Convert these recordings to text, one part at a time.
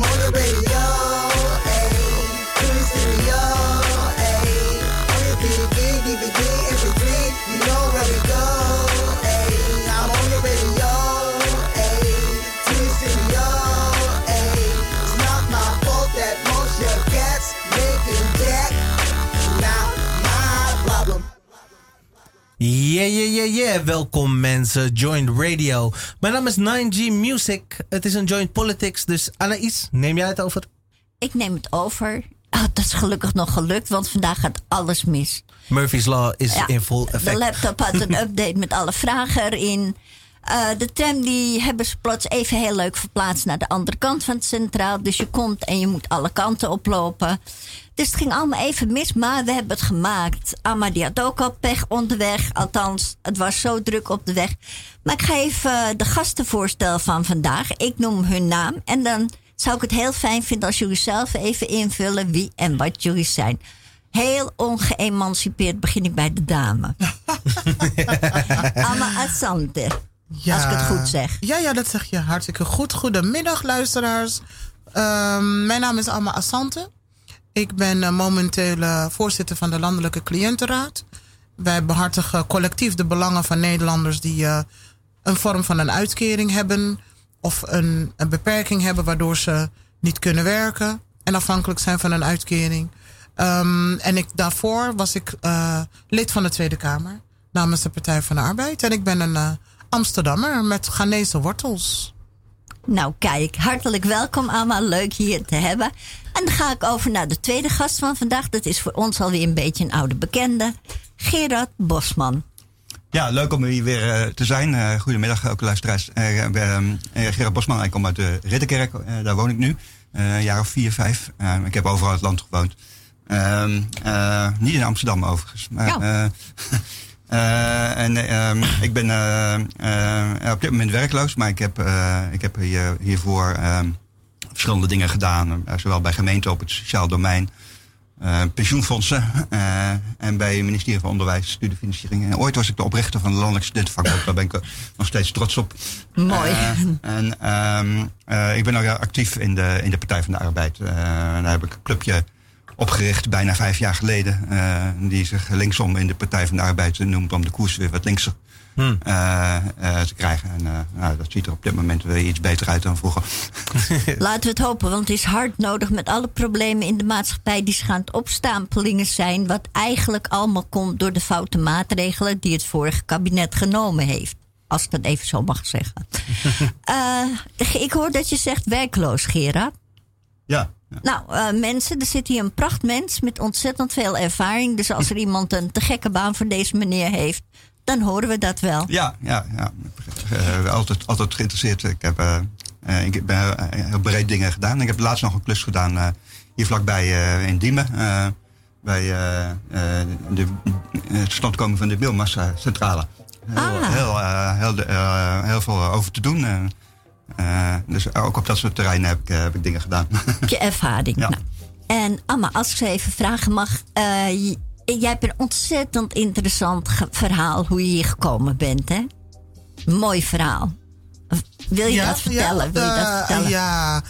motivated. Yeah, yeah, yeah, yeah. Welkom mensen, Joint Radio. Mijn naam is 9G Music. Het is een Joint Politics, dus Anaïs, neem jij het over? Ik neem het over. Oh, dat is gelukkig nog gelukt, want vandaag gaat alles mis. Murphy's Law is Ja, in vol De effect. laptop had een update met alle vragen erin. Eh, de tram die hebben ze plots even heel leuk verplaatst naar de andere kant van het centraal. Dus je komt en je moet alle kanten oplopen. Dus het ging allemaal even mis, maar we hebben het gemaakt. Amma die had ook al pech onderweg. Althans, het was zo druk op de weg. Maar ik ga even de gasten voorstellen van vandaag. Ik noem hun naam en dan zou ik het heel fijn vinden als jullie zelf even invullen wie en wat jullie zijn. Heel ongeëmancipeerd begin ik bij de dame. Amma Asante. Als ik het goed zeg. Ja, ja, dat zeg je hartstikke goed. Goedemiddag, luisteraars. Ehm, mijn naam is Alma Assante. Ik ben eh, momenteel eh, voorzitter van de Landelijke Cliëntenraad. Wij behartigen collectief de belangen van Nederlanders die eh, een vorm van een uitkering hebben of een, een beperking hebben waardoor ze niet kunnen werken en afhankelijk zijn van een uitkering. Ehm, en ik, daarvoor was ik lid van de Tweede Kamer namens de Partij van de Arbeid. En ik ben een Amsterdammer met Ghanese wortels. Nou, kijk, hartelijk welkom allemaal. Leuk hier te hebben. En dan ga ik over naar de tweede gast van vandaag. Dat is voor ons alweer een beetje een oude bekende. Gerard Bosman. Ja, leuk om hier weer eh, te zijn. Eh, goedemiddag ook luisteraars. Eh, Gerard Bosman, ik kom uit de Ridderkerk. Eh, daar woon ik nu. Eh, een jaar of vier, vijf. Ik heb overal in het land gewoond. Ehm, eh, niet in Amsterdam overigens. Maar, Ja. eh, en ehm, ik ben eh, eh, op dit moment werkloos, maar ik heb, ik heb hier, hiervoor ehm, verschillende dingen gedaan. zowel bij gemeenten op het sociaal domein, pensioenfondsen en bij het ministerie van Onderwijs, studiefinanciering. En ooit was ik de oprichter van de Landelijke Studentenvakbond. Daar ben ik nog steeds trots op. Mooi. En ehm, eh, ik ben ook actief in de, in de Partij van de Arbeid. En daar heb ik een clubje opgericht, bijna vijf jaar geleden. eh, die zich linksom in de Partij van de Arbeid noemt om de koers weer wat linkser Hmm. eh, eh, te krijgen. En eh, nou, dat ziet er op dit moment weer iets beter uit dan vroeger. Laten we het hopen, want het is hard nodig met alle problemen in de maatschappij die zich aan het opstampelingen zijn. Wat eigenlijk allemaal komt door de foute maatregelen die het vorige kabinet genomen heeft. Als ik dat even zo mag zeggen. Eh, ik hoor dat je zegt werkloos, Gerard. Ja. Nou, eh, mensen, er zit hier een prachtmens met ontzettend veel ervaring. Dus als er iemand een te gekke baan voor deze meneer heeft, dan horen we dat wel. Ja, ja, ja. Eh, altijd, altijd geïnteresseerd. Ik heb eh, ik ben heel breed dingen gedaan. Ik heb laatst nog een klus gedaan hier vlakbij in Diemen. bij de, het totstandkomen van de biomassa-centrale. Heel, Ah. heel, heel, heel veel over te doen. Eh. Dus ook op dat soort terreinen heb ik, eh, heb ik dingen gedaan. Heb je ervaring. Ja. Nou, en Amma, als ik ze even vragen mag. eh, jij hebt een ontzettend interessant verhaal hoe je hier gekomen bent, hè? Mooi verhaal. Wil je dat vertellen? Wil je dat vertellen? ja.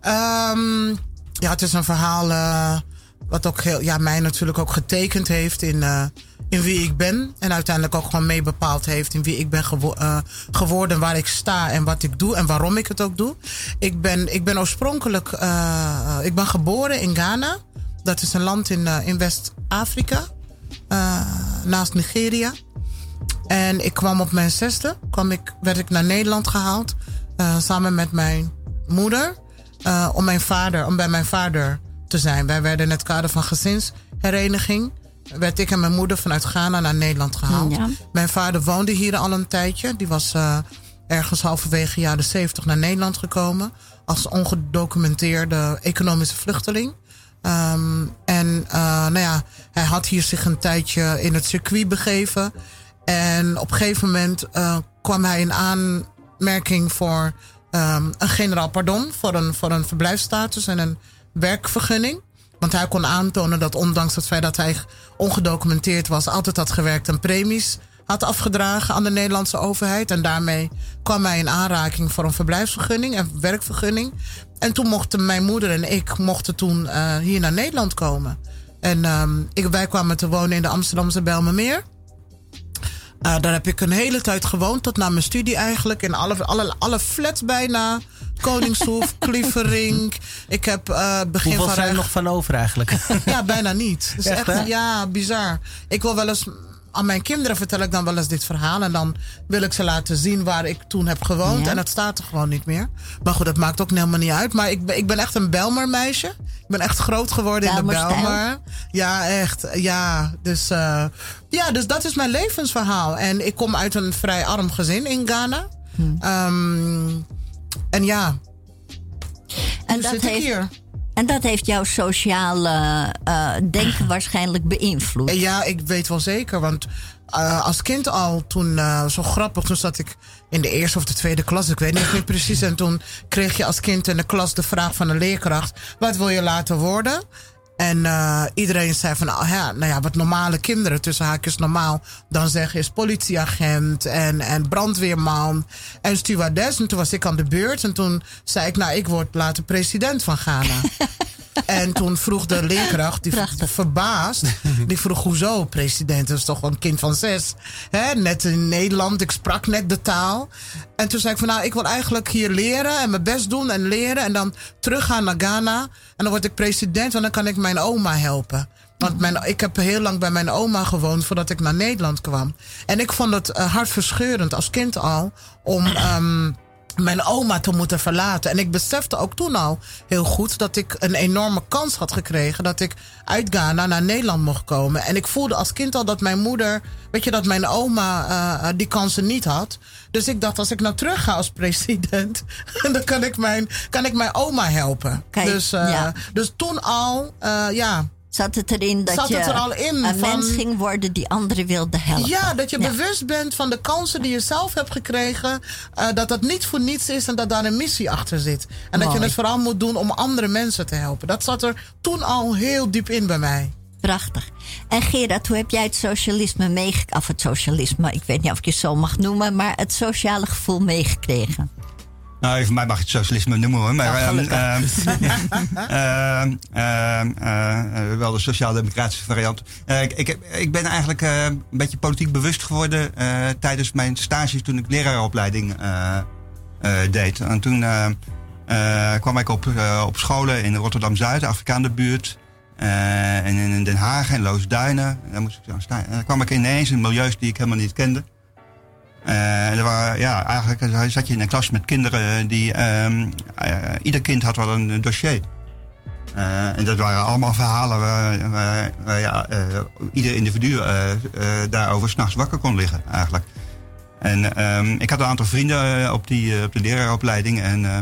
Ehm, ja, het is een verhaal wat ook heel, ja, mij natuurlijk ook getekend heeft in, in wie ik ben. En uiteindelijk ook gewoon mee bepaald heeft in wie ik ben eh, geworden, waar ik sta en wat ik doe en waarom ik het ook doe. Ik ben, ik ben oorspronkelijk, eh, ik ben geboren in Ghana. Dat is een land in, eh, in West-Afrika, naast Nigeria. En ik kwam op mijn zesde, kwam ik, werd ik naar Nederland gehaald. eh, samen met mijn moeder. om, mijn vader, om bij mijn vader te zijn. Wij werden in het kader van gezinshereniging. Werd ik en mijn moeder vanuit Ghana naar Nederland gehaald. Ja. Mijn vader woonde hier al een tijdje. Die was eh, ergens halverwege jaren 70 naar Nederland gekomen. Als ongedocumenteerde economische vluchteling. Ehm, en eh, nou ja, hij had hier zich een tijdje in het circuit begeven. En op een gegeven moment eh, kwam hij in aanmerking voor ehm, een generaal pardon. Voor een, voor een verblijfsstatus en een werkvergunning. Want hij kon aantonen dat ondanks het feit dat hij ongedocumenteerd was, altijd had gewerkt en premies had afgedragen aan de Nederlandse overheid. En daarmee kwam hij in aanraking voor een verblijfsvergunning en werkvergunning. En toen mochten mijn moeder en ik mochten toen uh, hier naar Nederland komen. En ik, wij kwamen te wonen in de Amsterdamse Bijlmermeer. Uh, daar heb ik een hele tijd gewoond, tot na mijn studie eigenlijk. In alle, alle, alle flats bijna. Koningshoef, Klievering. Ik heb uh, begin Hoeveel van... zijn er nog van over eigenlijk? ja, bijna niet. Dus Echt, ja, bizar. Ik wil wel eens... Aan mijn kinderen vertel ik dan wel eens dit verhaal. En dan wil ik ze laten zien waar ik toen heb gewoond. Ja. En dat staat er gewoon niet meer. Maar goed, dat maakt ook helemaal niet uit. Maar ik ben, ik ben echt een Belmer meisje. Ik ben echt groot geworden in de. Belmer. Ja, echt. Ja, dus, uh, ja, dus dat is mijn levensverhaal. En ik kom uit een vrij arm gezin in Ghana. Um, en ja, En dat, zit ik heeft, hier. En dat heeft jouw sociale uh, denken waarschijnlijk beïnvloed. Ja, ik weet wel zeker. Want uh, als kind al, toen, uh, zo grappig, toen zat ik in de eerste of de tweede klas. Ik weet niet meer precies. En toen kreeg je als kind in de klas de vraag van een leerkracht: wat wil je later worden? En uh, iedereen zei van, oh ja, nou ja, wat normale kinderen, tussen haakjes normaal, dan zeggen is politieagent en, en brandweerman en stewardess. En toen was ik aan de beurt en toen zei ik, nou, ik word later president van Ghana. en toen vroeg de leerkracht, die Prachtig. verbaasd, die vroeg, hoezo president? Dat is toch wel een kind van zes. Hè? Net in Nederland, ik sprak net de taal. En toen zei ik van, nou, ik wil eigenlijk hier leren en mijn best doen en leren. En dan teruggaan naar Ghana. En dan word ik president en dan kan ik mijn oma helpen. Want mijn, ik heb heel lang bij mijn oma gewoond voordat ik naar Nederland kwam. En ik vond het uh, hartverscheurend als kind al om. Um, mijn oma te moeten verlaten. En ik besefte ook toen al heel goed dat ik een enorme kans had gekregen. Dat ik uit Ghana naar Nederland mocht komen. En ik voelde als kind al dat mijn moeder, weet je, dat mijn oma uh, die kansen niet had. Dus ik dacht, als ik nou terug ga als president, dan kan ik mijn, kan ik mijn oma helpen. Kijk, dus, uh, ja. dus toen al, uh, ja. Zat het erin dat Zat je het er al in een van- mens ging worden die anderen wilde helpen? Ja, dat je bewust bent van de kansen die je zelf hebt gekregen. Uh, dat dat niet voor niets is en dat daar een missie achter zit. En dat je het vooral moet doen om andere mensen te helpen. Dat zat er toen al heel diep in bij mij. Prachtig. En Gerard, hoe heb jij het socialisme meegekregen? Of het socialisme, ik weet niet of ik je het zo mag noemen, maar het sociale gevoel meegekregen. Nou, voor mij mag je het socialisme noemen hoor. Maar, Ja, ehm, ehm, ehm, eh, wel de sociaal-democratische variant. Eh, ik, ik, ik ben eigenlijk eh, een beetje politiek bewust geworden tijdens mijn stages toen ik leraaropleiding deed. En toen kwam ik op, op scholen in Rotterdam-Zuid, Afrikaanse buurt. en in Den Haag en Loosduinen. Daar moest ik zo staan. En dan kwam ik ineens in milieus die ik helemaal niet kende. Eh, er waren, ja, eigenlijk zat je in een klas met kinderen die. ehm, eh, ieder kind had wel een dossier. Eh, en dat waren allemaal verhalen waar, waar- waar, ja, eh, ieder individu eh, eh, daarover s'nachts wakker kon liggen, eigenlijk. En ehm, ik had een aantal vrienden eh, op, die, eh, op de leraaropleiding. En eh,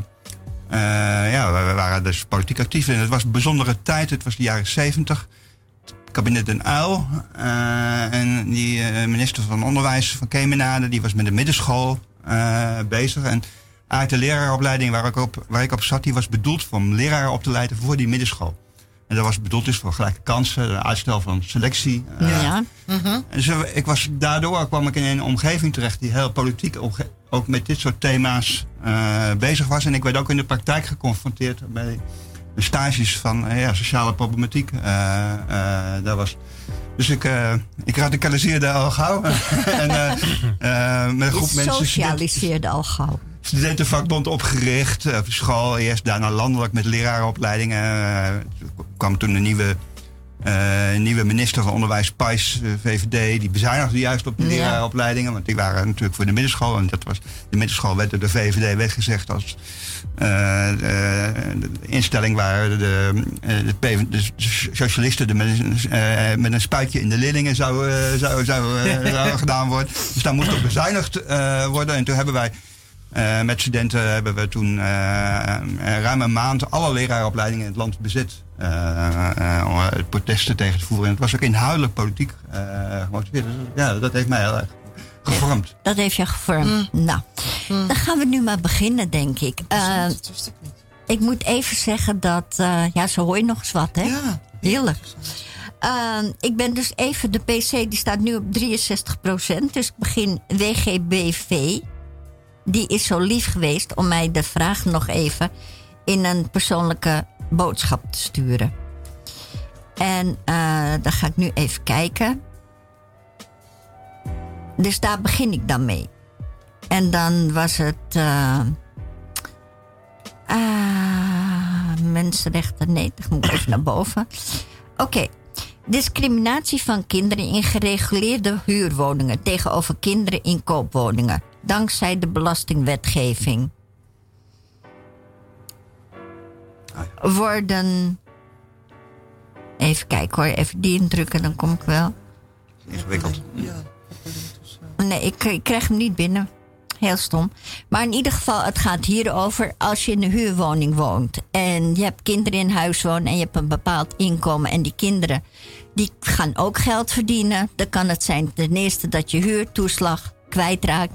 eh, ja, we, we waren dus politiek actief. En het was een bijzondere tijd. Het was de jaren zeventig. Kabinet Den Uil. eh, en die eh, minister van Onderwijs van Kemenade, die was met de middenschool eh, bezig. En uit de leraaropleiding waar ik, op, waar ik op zat, die was bedoeld om leraren op te leiden voor die middenschool. En dat was bedoeld dus voor gelijke kansen, uitstel van selectie. eh, ja. en zo, ik was, daardoor kwam ik in een omgeving terecht die heel politiek ook met dit soort thema's bezig was. En ik werd ook in de praktijk geconfronteerd bij de stages van eh, ja, sociale problematiek. eh, eh, daar was. Dus ik, ik radicaliseerde al gauw. en met een groep mensen. socialiseerde al gauw. studentenvakbond opgericht op school. Eerst daarna landelijk met lerarenopleidingen. Er kwam toen een nieuwe, nieuwe minister van Onderwijs, Pijs, eh, VVD. Die bezuinigde juist op de Ja. lerarenopleidingen. Want die waren natuurlijk voor de middenschool. En dat was, de middenschool werd door de VVD weggezegd als eh, eh, de instelling waar de, de, de, socialisten met, een, eh, met een spuitje in de leerlingen zou, eh, zou, zou, eh, zou gedaan worden. Dus daar moest op bezuinigd eh, worden. En toen hebben wij eh, met studenten hebben we toen eh, eh, ruim een maand alle leraaropleidingen in het land bezet. Eh, eh, om het protesten tegen te voeren. En het was ook inhoudelijk politiek eh, gemotiveerd. Dus ja, dat heeft mij heel erg gevormd. Dat heeft je gevormd. Nou, dan gaan we nu maar beginnen, denk ik. Dat wist ik niet. ik moet even zeggen dat... eh, ja, zo hoor je nog eens wat, hè? Ja. Heerlijk. ehm, ik ben dus even, de PC die staat nu op 63%. Dus ik begin WGBV. Die is zo lief geweest om mij de vraag nog even in een persoonlijke boodschap te sturen. En uh, dan ga ik nu even kijken. Dus daar begin ik dan mee. En dan was het. Uh, mensenrechten. Nee, dat moet ik even naar boven. Oké. Discriminatie van kinderen in gereguleerde huurwoningen tegenover kinderen in koopwoningen. Dankzij de belastingwetgeving. Worden. Even kijken hoor, even die indrukken, dan kom ik wel. Ingewikkeld. Nee, ik, ik krijg hem niet binnen. Heel stom. Maar in ieder geval, het gaat hier over als je in een huurwoning woont en je hebt kinderen in huis wonen en je hebt een bepaald inkomen en die kinderen die gaan ook geld verdienen. Dan kan het zijn ten eerste dat je huurtoeslag kwijtraakt.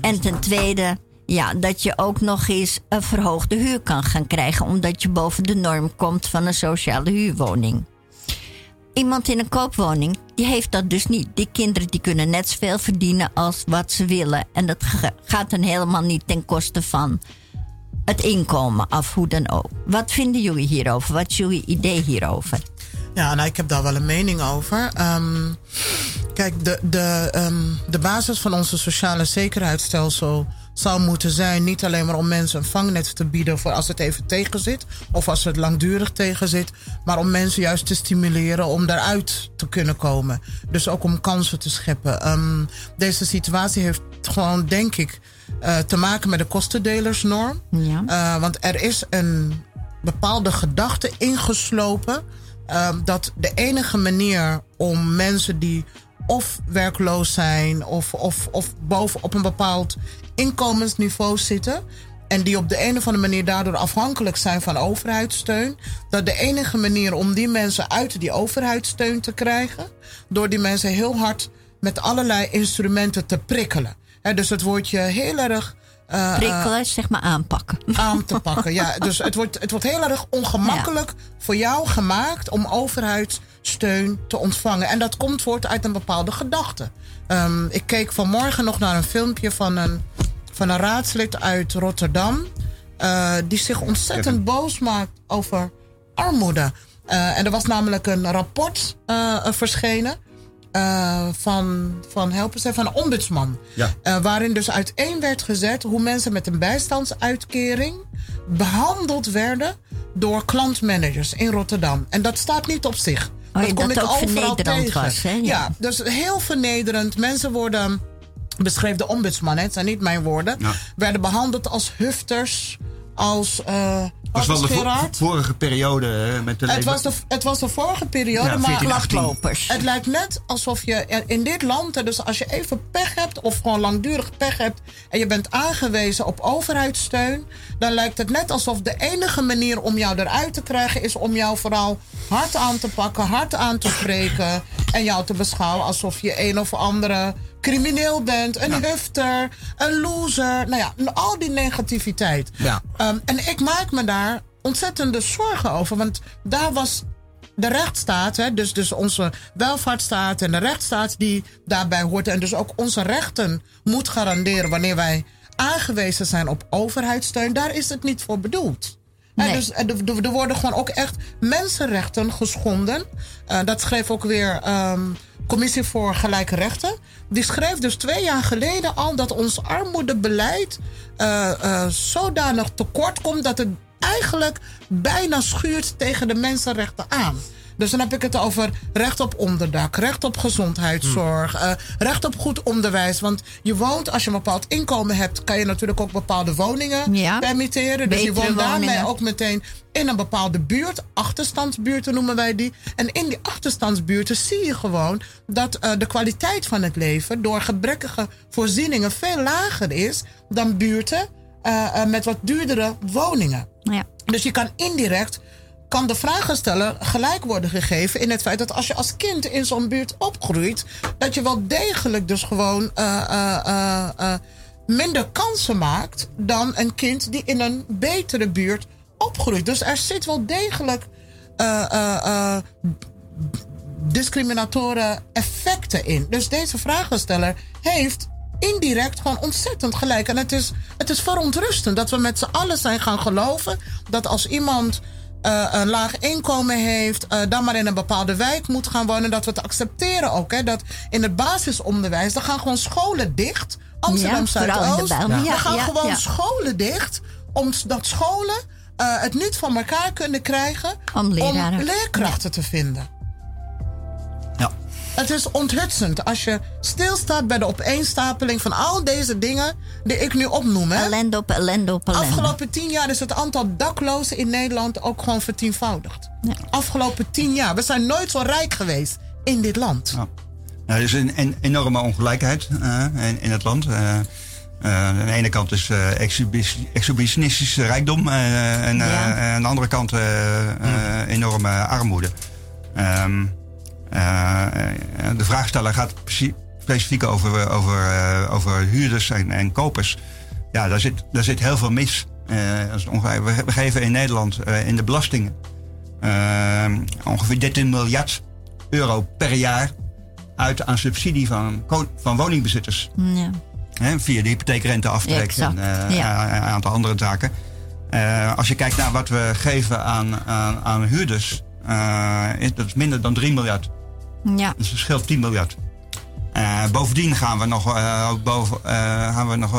En ten tweede, ja, dat je ook nog eens een verhoogde huur kan gaan krijgen omdat je boven de norm komt van een sociale huurwoning iemand in een koopwoning, die heeft dat dus niet. Die kinderen die kunnen net zoveel verdienen als wat ze willen. En dat gaat dan helemaal niet ten koste van het inkomen af, hoe dan ook. Wat vinden jullie hierover? Wat is jullie idee hierover? Ja, nou, ik heb daar wel een mening over. Um, kijk, de, de, um, de basis van onze sociale zekerheidsstelsel zou moeten zijn. Niet alleen maar om mensen een vangnet te bieden voor als het even tegen zit. Of als het langdurig tegen zit. Maar om mensen juist te stimuleren om daaruit te kunnen komen. Dus ook om kansen te scheppen. Um, deze situatie heeft gewoon, denk ik, uh, te maken met de kostendelersnorm. Ja. Uh, want er is een bepaalde gedachte ingeslopen. Uh, dat de enige manier om mensen die of werkloos zijn of, of, of boven op een bepaald inkomensniveau zitten. En die op de een of andere manier daardoor afhankelijk zijn van overheidssteun. Dat de enige manier om die mensen uit die overheidssteun te krijgen. door die mensen heel hard met allerlei instrumenten te prikkelen. He, dus het wordt je heel erg. Uh, prikkelen, zeg maar aanpakken. Aan te pakken, ja. Dus het wordt, het wordt heel erg ongemakkelijk ja. voor jou gemaakt om overheidssteun te ontvangen. En dat komt voort uit een bepaalde gedachte. Um, ik keek vanmorgen nog naar een filmpje van een, van een raadslid uit Rotterdam. Uh, die zich ontzettend boos maakt over armoede. Uh, en er was namelijk een rapport uh, verschenen. van, van helpen ze, van een ombudsman. Ja. waarin dus uiteen werd gezet hoe mensen met een bijstandsuitkering behandeld werden door klantmanagers in Rotterdam. En dat staat niet op zich. Oh, dat, dat ook vernederend tegen. was, hè? Ja. ja. dus heel vernederend. Mensen worden, beschreef de ombudsman, hè, het zijn niet mijn woorden, ja. werden behandeld als hufters, als. Uh, was wel de vorige periode met de het was de, het was de vorige periode, ja, maar 14, lachtlopers. Het lijkt net alsof je in dit land, dus als je even pech hebt of gewoon langdurig pech hebt en je bent aangewezen op overheidssteun, dan lijkt het net alsof de enige manier om jou eruit te krijgen is om jou vooral hard aan te pakken, hard aan te spreken en jou te beschouwen alsof je een of andere crimineel bent, een ja. hufter, een loser. Nou ja, al die negativiteit. Ja. Um, en ik maak me daar ontzettende zorgen over. Want daar was de rechtsstaat, hè, dus, dus onze welvaartsstaat en de rechtsstaat die daarbij hoort. En dus ook onze rechten moet garanderen wanneer wij aangewezen zijn op overheidssteun. Daar is het niet voor bedoeld. Nee. En dus er, er worden gewoon ook echt mensenrechten geschonden. Uh, dat schreef ook weer um, Commissie voor Gelijke Rechten. Die schreef dus twee jaar geleden al dat ons armoedebeleid uh, uh, zodanig tekort komt dat het eigenlijk bijna schuurt tegen de mensenrechten aan. Dus dan heb ik het over recht op onderdak, recht op gezondheidszorg, hmm. uh, recht op goed onderwijs. Want je woont, als je een bepaald inkomen hebt, kan je natuurlijk ook bepaalde woningen ja. permitteren. Dus je woont daarmee woningen. ook meteen in een bepaalde buurt, achterstandsbuurten noemen wij die. En in die achterstandsbuurten zie je gewoon dat uh, de kwaliteit van het leven door gebrekkige voorzieningen veel lager is dan buurten uh, met wat duurdere woningen. Ja. Dus je kan indirect kan de vragen stellen gelijk worden gegeven in het feit dat als je als kind in zo'n buurt opgroeit, dat je wel degelijk dus gewoon uh, uh, uh, minder kansen maakt dan een kind die in een betere buurt opgroeit. Dus er zit wel degelijk discriminatoren effecten in. Dus deze vragensteller heeft indirect gewoon ontzettend gelijk. En het is, het is verontrustend dat we met z'n allen zijn gaan geloven dat als iemand uh, een laag inkomen heeft, uh, dan maar in een bepaalde wijk moet gaan wonen, dat we het accepteren ook. Hè, dat in het basisonderwijs, dan gaan gewoon scholen dicht. Amsterdam Ja, Zuidoost. Er Ja, gaan ja, gewoon ja. scholen dicht, omdat scholen uh, het niet van elkaar kunnen krijgen Om leraren. leerkrachten te vinden. Het is onthutsend als je stilstaat bij de opeenstapeling van al deze dingen die ik nu opnoem. Hè. Ellende op ellende op ellende. Afgelopen tien jaar is het aantal daklozen in Nederland ook gewoon vertienvoudigd. Ja. Afgelopen tien jaar. We zijn nooit zo rijk geweest in dit land. Ja. Nou, er is een, een enorme ongelijkheid eh, in, in het land. Eh, eh, aan de ene kant is eh, exhibitionistische rijkdom eh, en eh, Ja. aan de andere kant eh, eh, enorme armoede. Ehm, eh, eh, de vraagsteller gaat specifiek over, over, eh, over huurders en, en kopers. Ja, daar zit, daar zit heel veel mis. Eh, we, geven in Nederland eh, in de belastingen eh, ongeveer 13 miljard euro per jaar uit aan subsidie van, van woningbezitters. Ja. Via de hypotheekrenteaftrek en eh, ja. een aantal andere zaken. Eh, als je kijkt naar wat we geven aan, aan, aan huurders, eh, is dat is minder dan 3 miljard. Ja. Dus het scheelt 10 miljard. Eh, bovendien gaan we nog, eh, boven, eh, gaan we nog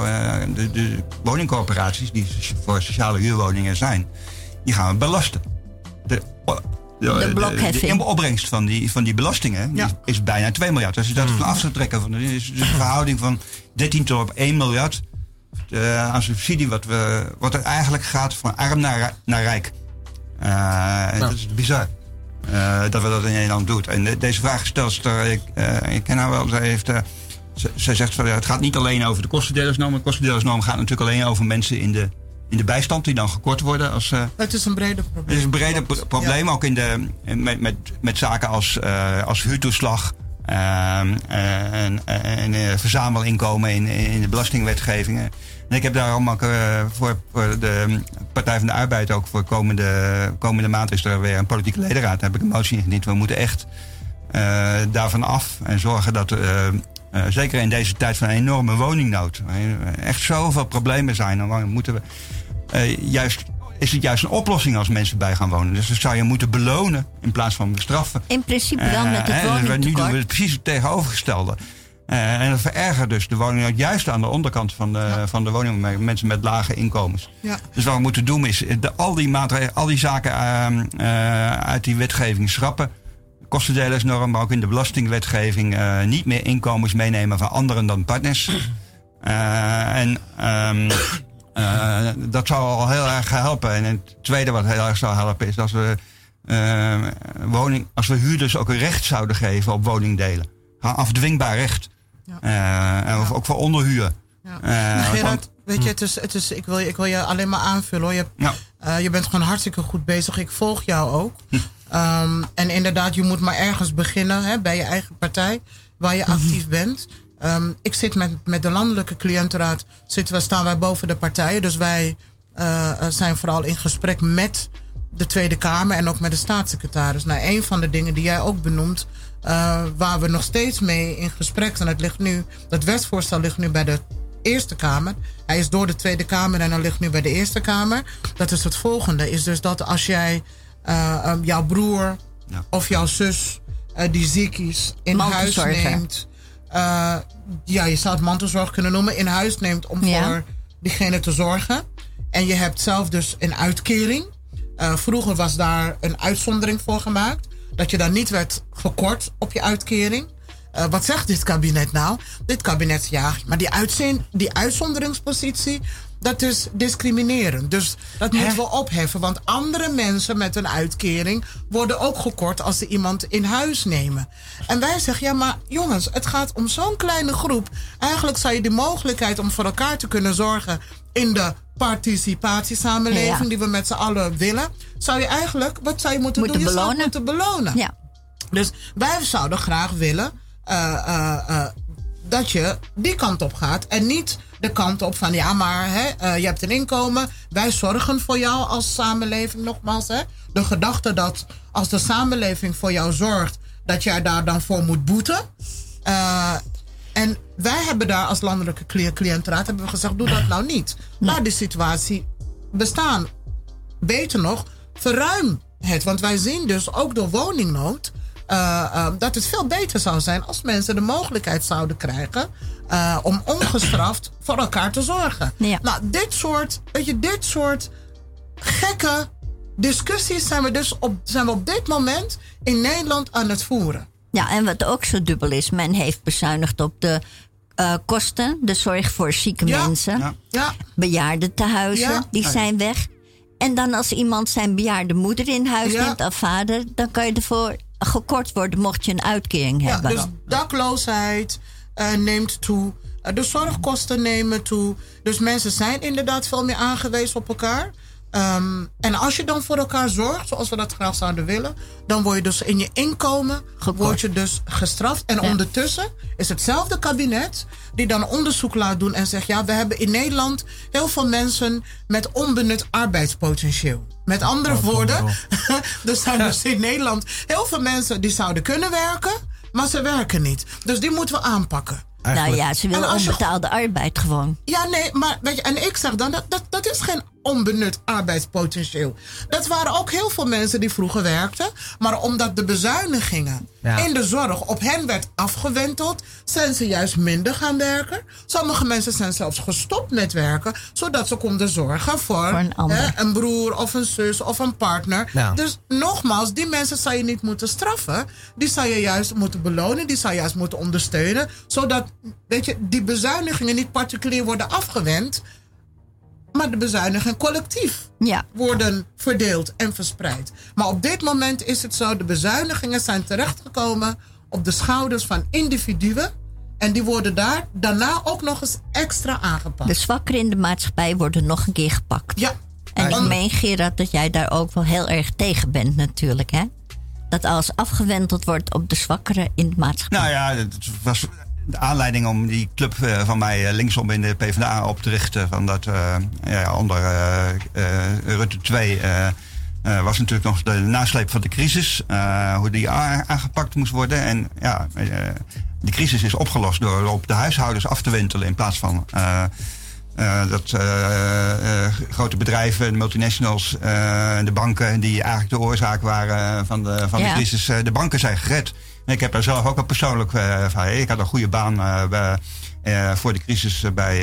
de, de woningcorporaties, die voor sociale huurwoningen zijn, die gaan we belasten. De, De blokheffing. de opbrengst van die, van die belastingen die Ja. is bijna 2 miljard. Als je dat van af zou trekken, van, de- is dus een verhouding van 13 tot op 1 miljard eh, aan subsidie, wat, we, wat er eigenlijk gaat van arm naar, naar rijk. Eh, en Dat is bizar. Eh, dat we dat in Nederland doen. En de- deze vraagstelster, ik, eh, ik ken haar wel, zij, heeft, eh, ze- zij zegt van ja, het gaat niet alleen over de kostendelersnorm. De kostendelersnorm gaat natuurlijk alleen over mensen in de, in de bijstand die dan gekort worden. Als, eh, Het is een breder het probleem. is een breder pro- probleem, ook in de, met, met, met zaken als, eh, als huurtoeslag. ehm, eh, en, en eh, verzamelinkomen in, in de belastingwetgeving. En ik heb daarom ook eh, voor, de Partij van de Arbeid ook voor komende, komende maand is er weer een politieke ledenraad. Daar heb ik een motie ingediend. We moeten echt eh, daarvan af en zorgen dat eh, zeker in deze tijd van een enorme woningnood, echt zoveel problemen zijn. Dan moeten we juist, is het juist een oplossing als mensen bij gaan wonen. Dus dan zou je moeten belonen in plaats van bestraffen. In principe dan met het dus nu doen we woningtekort. het precies het tegenovergestelde. Eh, en dat verergert dus de woningnood juist aan de onderkant van de, van de woning mensen met lage inkomens. Ja. Dus wat we moeten doen is de, al die maatregelen, al die zaken ehm, eh, uit die wetgeving schrappen. Kostendelersnorm, maar ook in de belastingwetgeving eh, niet meer inkomens meenemen van anderen dan partners. Eh, en ehm, eh, dat zou al heel erg helpen. En het tweede wat heel erg zou helpen is als we, eh, woning, als we huurders ook een recht zouden geven op woningdelen. Afdwingbaar recht. Eh, of ook voor onderhuur. Ja. Want- weet je, het is, het is, ik, wil, je- ik wil je alleen maar aanvullen hoor. Je, Ja. eh, je bent gewoon hartstikke goed bezig. Ik volg jou ook. Ehm, en inderdaad, je moet maar ergens beginnen hè, bij je eigen partij, waar je actief bent. Ehm, ik zit met, met de landelijke cliëntenraad, zitten we, staan wij boven de partijen. Dus wij zijn vooral in gesprek met de Tweede Kamer en ook met de staatssecretaris. Nou, een van de dingen die jij ook benoemt, eh, waar we nog steeds mee in gesprek zijn, het ligt nu, dat wetsvoorstel ligt nu bij de Eerste Kamer. Hij is door de Tweede Kamer en hij ligt nu bij de Eerste Kamer. Dat is het volgende, is dus dat als jij eh, eh, jouw broer Ja. of jouw zus eh, die ziek is in huis neemt, eh, ja, je zou het mantelzorg kunnen noemen, in huis neemt om Ja. voor diegene te zorgen. En je hebt zelf dus een uitkering. Eh, vroeger was daar een uitzondering voor gemaakt. Dat je dan niet werd gekort op je uitkering. Eh, wat zegt dit kabinet nou? Dit kabinet, ja, maar die, uitzin, die uitzonderingspositie, dat is discriminerend. Dus dat moeten we opheffen. Want andere mensen met een uitkering worden ook gekort als ze iemand in huis nemen. En wij zeggen, ja, maar jongens, het gaat om zo'n kleine groep. Eigenlijk zou je de mogelijkheid om voor elkaar te kunnen zorgen in de participatiesamenleving Ja. die we met z'n allen willen, zou je eigenlijk, wat zou je moeten, doen? Je zou moeten belonen. Ja. Dus wij zouden graag willen eh, eh, eh, dat je die kant op gaat. En niet de kant op van ja, maar hè, je hebt een inkomen. Wij zorgen voor jou als samenleving nogmaals. Hè. De gedachte dat als de samenleving voor jou zorgt. dat jij daar dan voor moet boeten. En wij hebben daar als landelijke cli- cliëntenraad hebben we gezegd, doe dat nou niet. Laat die situatie bestaan. Beter nog, verruim het. Want wij zien dus ook door woningnood eh, eh, dat het veel beter zou zijn als mensen de mogelijkheid zouden krijgen eh, om ongestraft voor elkaar te zorgen. Ja. Nou, dit soort, weet je, dit soort gekke discussies zijn we dus op, zijn we op dit moment in Nederland aan het voeren. Ja, en wat ook zo dubbel is, men heeft bezuinigd op de kosten, de zorg voor zieke Ja. mensen, Ja. Ja, bejaardentehuizen, Ja. die zijn weg. En dan als iemand zijn bejaarde moeder in huis Ja. neemt of vader, dan kan je ervoor gekort worden mocht je een uitkering ja hebben. dus dakloosheid eh, neemt toe. Eh, de zorgkosten nemen toe. Dus mensen zijn inderdaad veel meer aangewezen op elkaar. Ehm, en als je dan voor elkaar zorgt, zoals we dat graag zouden willen, dan word je dus in je inkomen word je dus gestraft. En Ja. ondertussen is hetzelfde kabinet die dan onderzoek laat doen en zegt: ja, we hebben in Nederland heel veel mensen met onbenut arbeidspotentieel. Met andere woorden, er zijn dus in Nederland heel veel mensen die zouden kunnen werken, maar ze werken niet. Dus die moeten we aanpakken. nou ja, ze willen je- onbetaalde arbeid gewoon. Ja, nee, maar weet je, en ik zeg dan, dat, dat, dat is geen onbenut arbeidspotentieel. Dat waren ook heel veel mensen die vroeger werkten, maar omdat de bezuinigingen Ja. in de zorg op hen werd afgewenteld, zijn ze juist minder gaan werken. Sommige mensen zijn zelfs gestopt met werken, zodat ze konden zorgen voor, Voor een ander. hè, een broer of een zus of een partner. Ja. Dus nogmaals, die mensen zou je niet moeten straffen. Die zou je juist moeten belonen, die zou je juist moeten ondersteunen, zodat weet je, die bezuinigingen niet particulier worden afgewend, maar de bezuinigingen collectief Ja, worden verdeeld en verspreid. Maar op dit moment is het zo, de bezuinigingen zijn terechtgekomen op de schouders van individuen. En die worden daar daarna ook nog eens extra aangepakt. de zwakkeren in de maatschappij worden nog een keer gepakt. ja. En ik meen, Gerard, dat jij daar ook wel heel erg tegen bent natuurlijk, hè? Dat alles afgewenteld wordt op de zwakkeren in de maatschappij. Nou ja, het was de aanleiding om die club eh, van mij eh, linksom in de PvdA op te richten. Van dat eh, ja, onder Rutte 2 eh, eh, was natuurlijk nog de nasleep van de crisis. hoe die aangepakt moest worden. En ja, die crisis is opgelost door op de huishoudens af te wentelen in plaats van. dat grote bedrijven, de multinationals, de banken, die eigenlijk de oorzaak waren van de, van Ja. de crisis, de banken zijn gered. Ik heb daar zelf ook al persoonlijk eh, van. Ik had een goede baan eh, bij, eh, voor de crisis bij,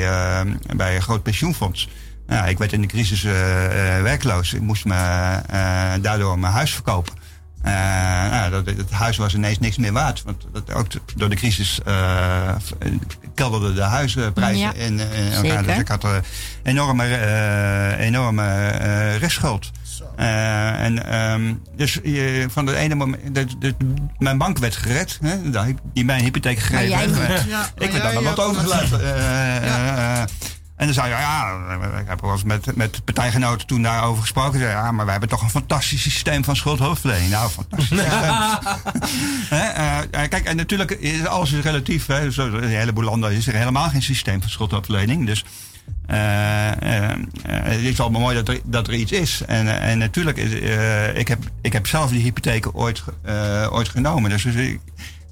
bij een groot pensioenfonds. Ja, ik werd in de crisis werkloos. Ik moest me, daardoor mijn huis verkopen. Nou, dat, het huis was ineens niks meer waard. Want dat, ook door de crisis eh, kelderden de huizenprijzen Ja, in, in elkaar. zeker. Dus ik had een enorme, eh, enorme restschuld. Eh, en ehm, dus je, van de ene moment, de, de- mijn bank werd gered, hè, die mij een hypotheek gegeven jij heeft. niet. Ja, ik werd dan jij- wat overgelaten. Eh, eh, en dan zei je, ja, ik heb wel eens met, met partijgenoten toen daarover gesproken. Zei, ja, maar wij hebben toch een fantastisch systeem van schuldhulpverlening. Nou, fantastisch systeem. Kijk, en natuurlijk is alles is relatief. Hè. In een heleboel landen is er helemaal geen systeem van schuldhulpverlening. Dus het is wel mooi dat er, iets is. En, eh, en natuurlijk, eh, ik, heb, ik heb zelf die hypotheken ooit, eh, ooit genomen. Dus ik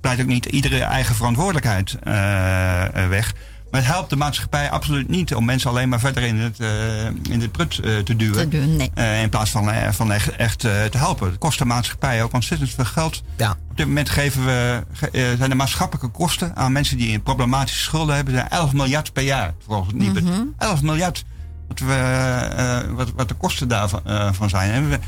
pleit ook niet iedere eigen verantwoordelijkheid eh, eh, weg. Maar het helpt de maatschappij absoluut niet om mensen alleen maar verder in het, eh, in het prut eh, te duwen. Te doen, nee. Eh, in plaats van, van echt, echt eh, te helpen. Het kost de maatschappij ook ontzettend veel geld. Ja. Op dit moment geven we, eh, zijn de maatschappelijke kosten aan mensen die problematische schulden hebben, zijn 11 miljard per jaar volgens het Nibud. 11 miljard. Wat, we, eh, wat, wat de kosten daarvan eh, van zijn. En we,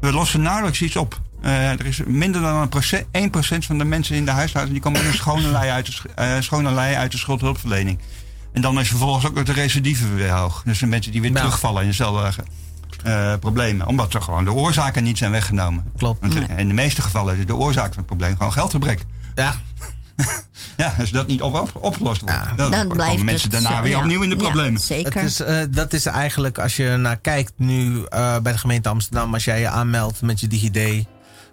we lossen nauwelijks iets op. Eh, er is minder dan een procent, 1% van de mensen in de huishouden die komen met een schone lei uit de, sch- eh, schone lei uit de schuldhulpverlening. En dan is vervolgens ook de recidive weer hoog. Dus de mensen die weer Nou. terugvallen in dezelfde eh, problemen. Omdat er gewoon de oorzaken niet zijn weggenomen. Klopt. Want in de meeste gevallen is de oorzaak van het probleem gewoon geldgebrek. Ja. Ja, als dat niet op, op- opgelost wordt, Ja. dan, Dan komen blijft mensen daarna zo, weer ja. opnieuw in de Ja, problemen. zeker. Het is, eh, dat is eigenlijk, als je naar kijkt nu eh, bij de gemeente Amsterdam, als jij je aanmeldt met je DigiD,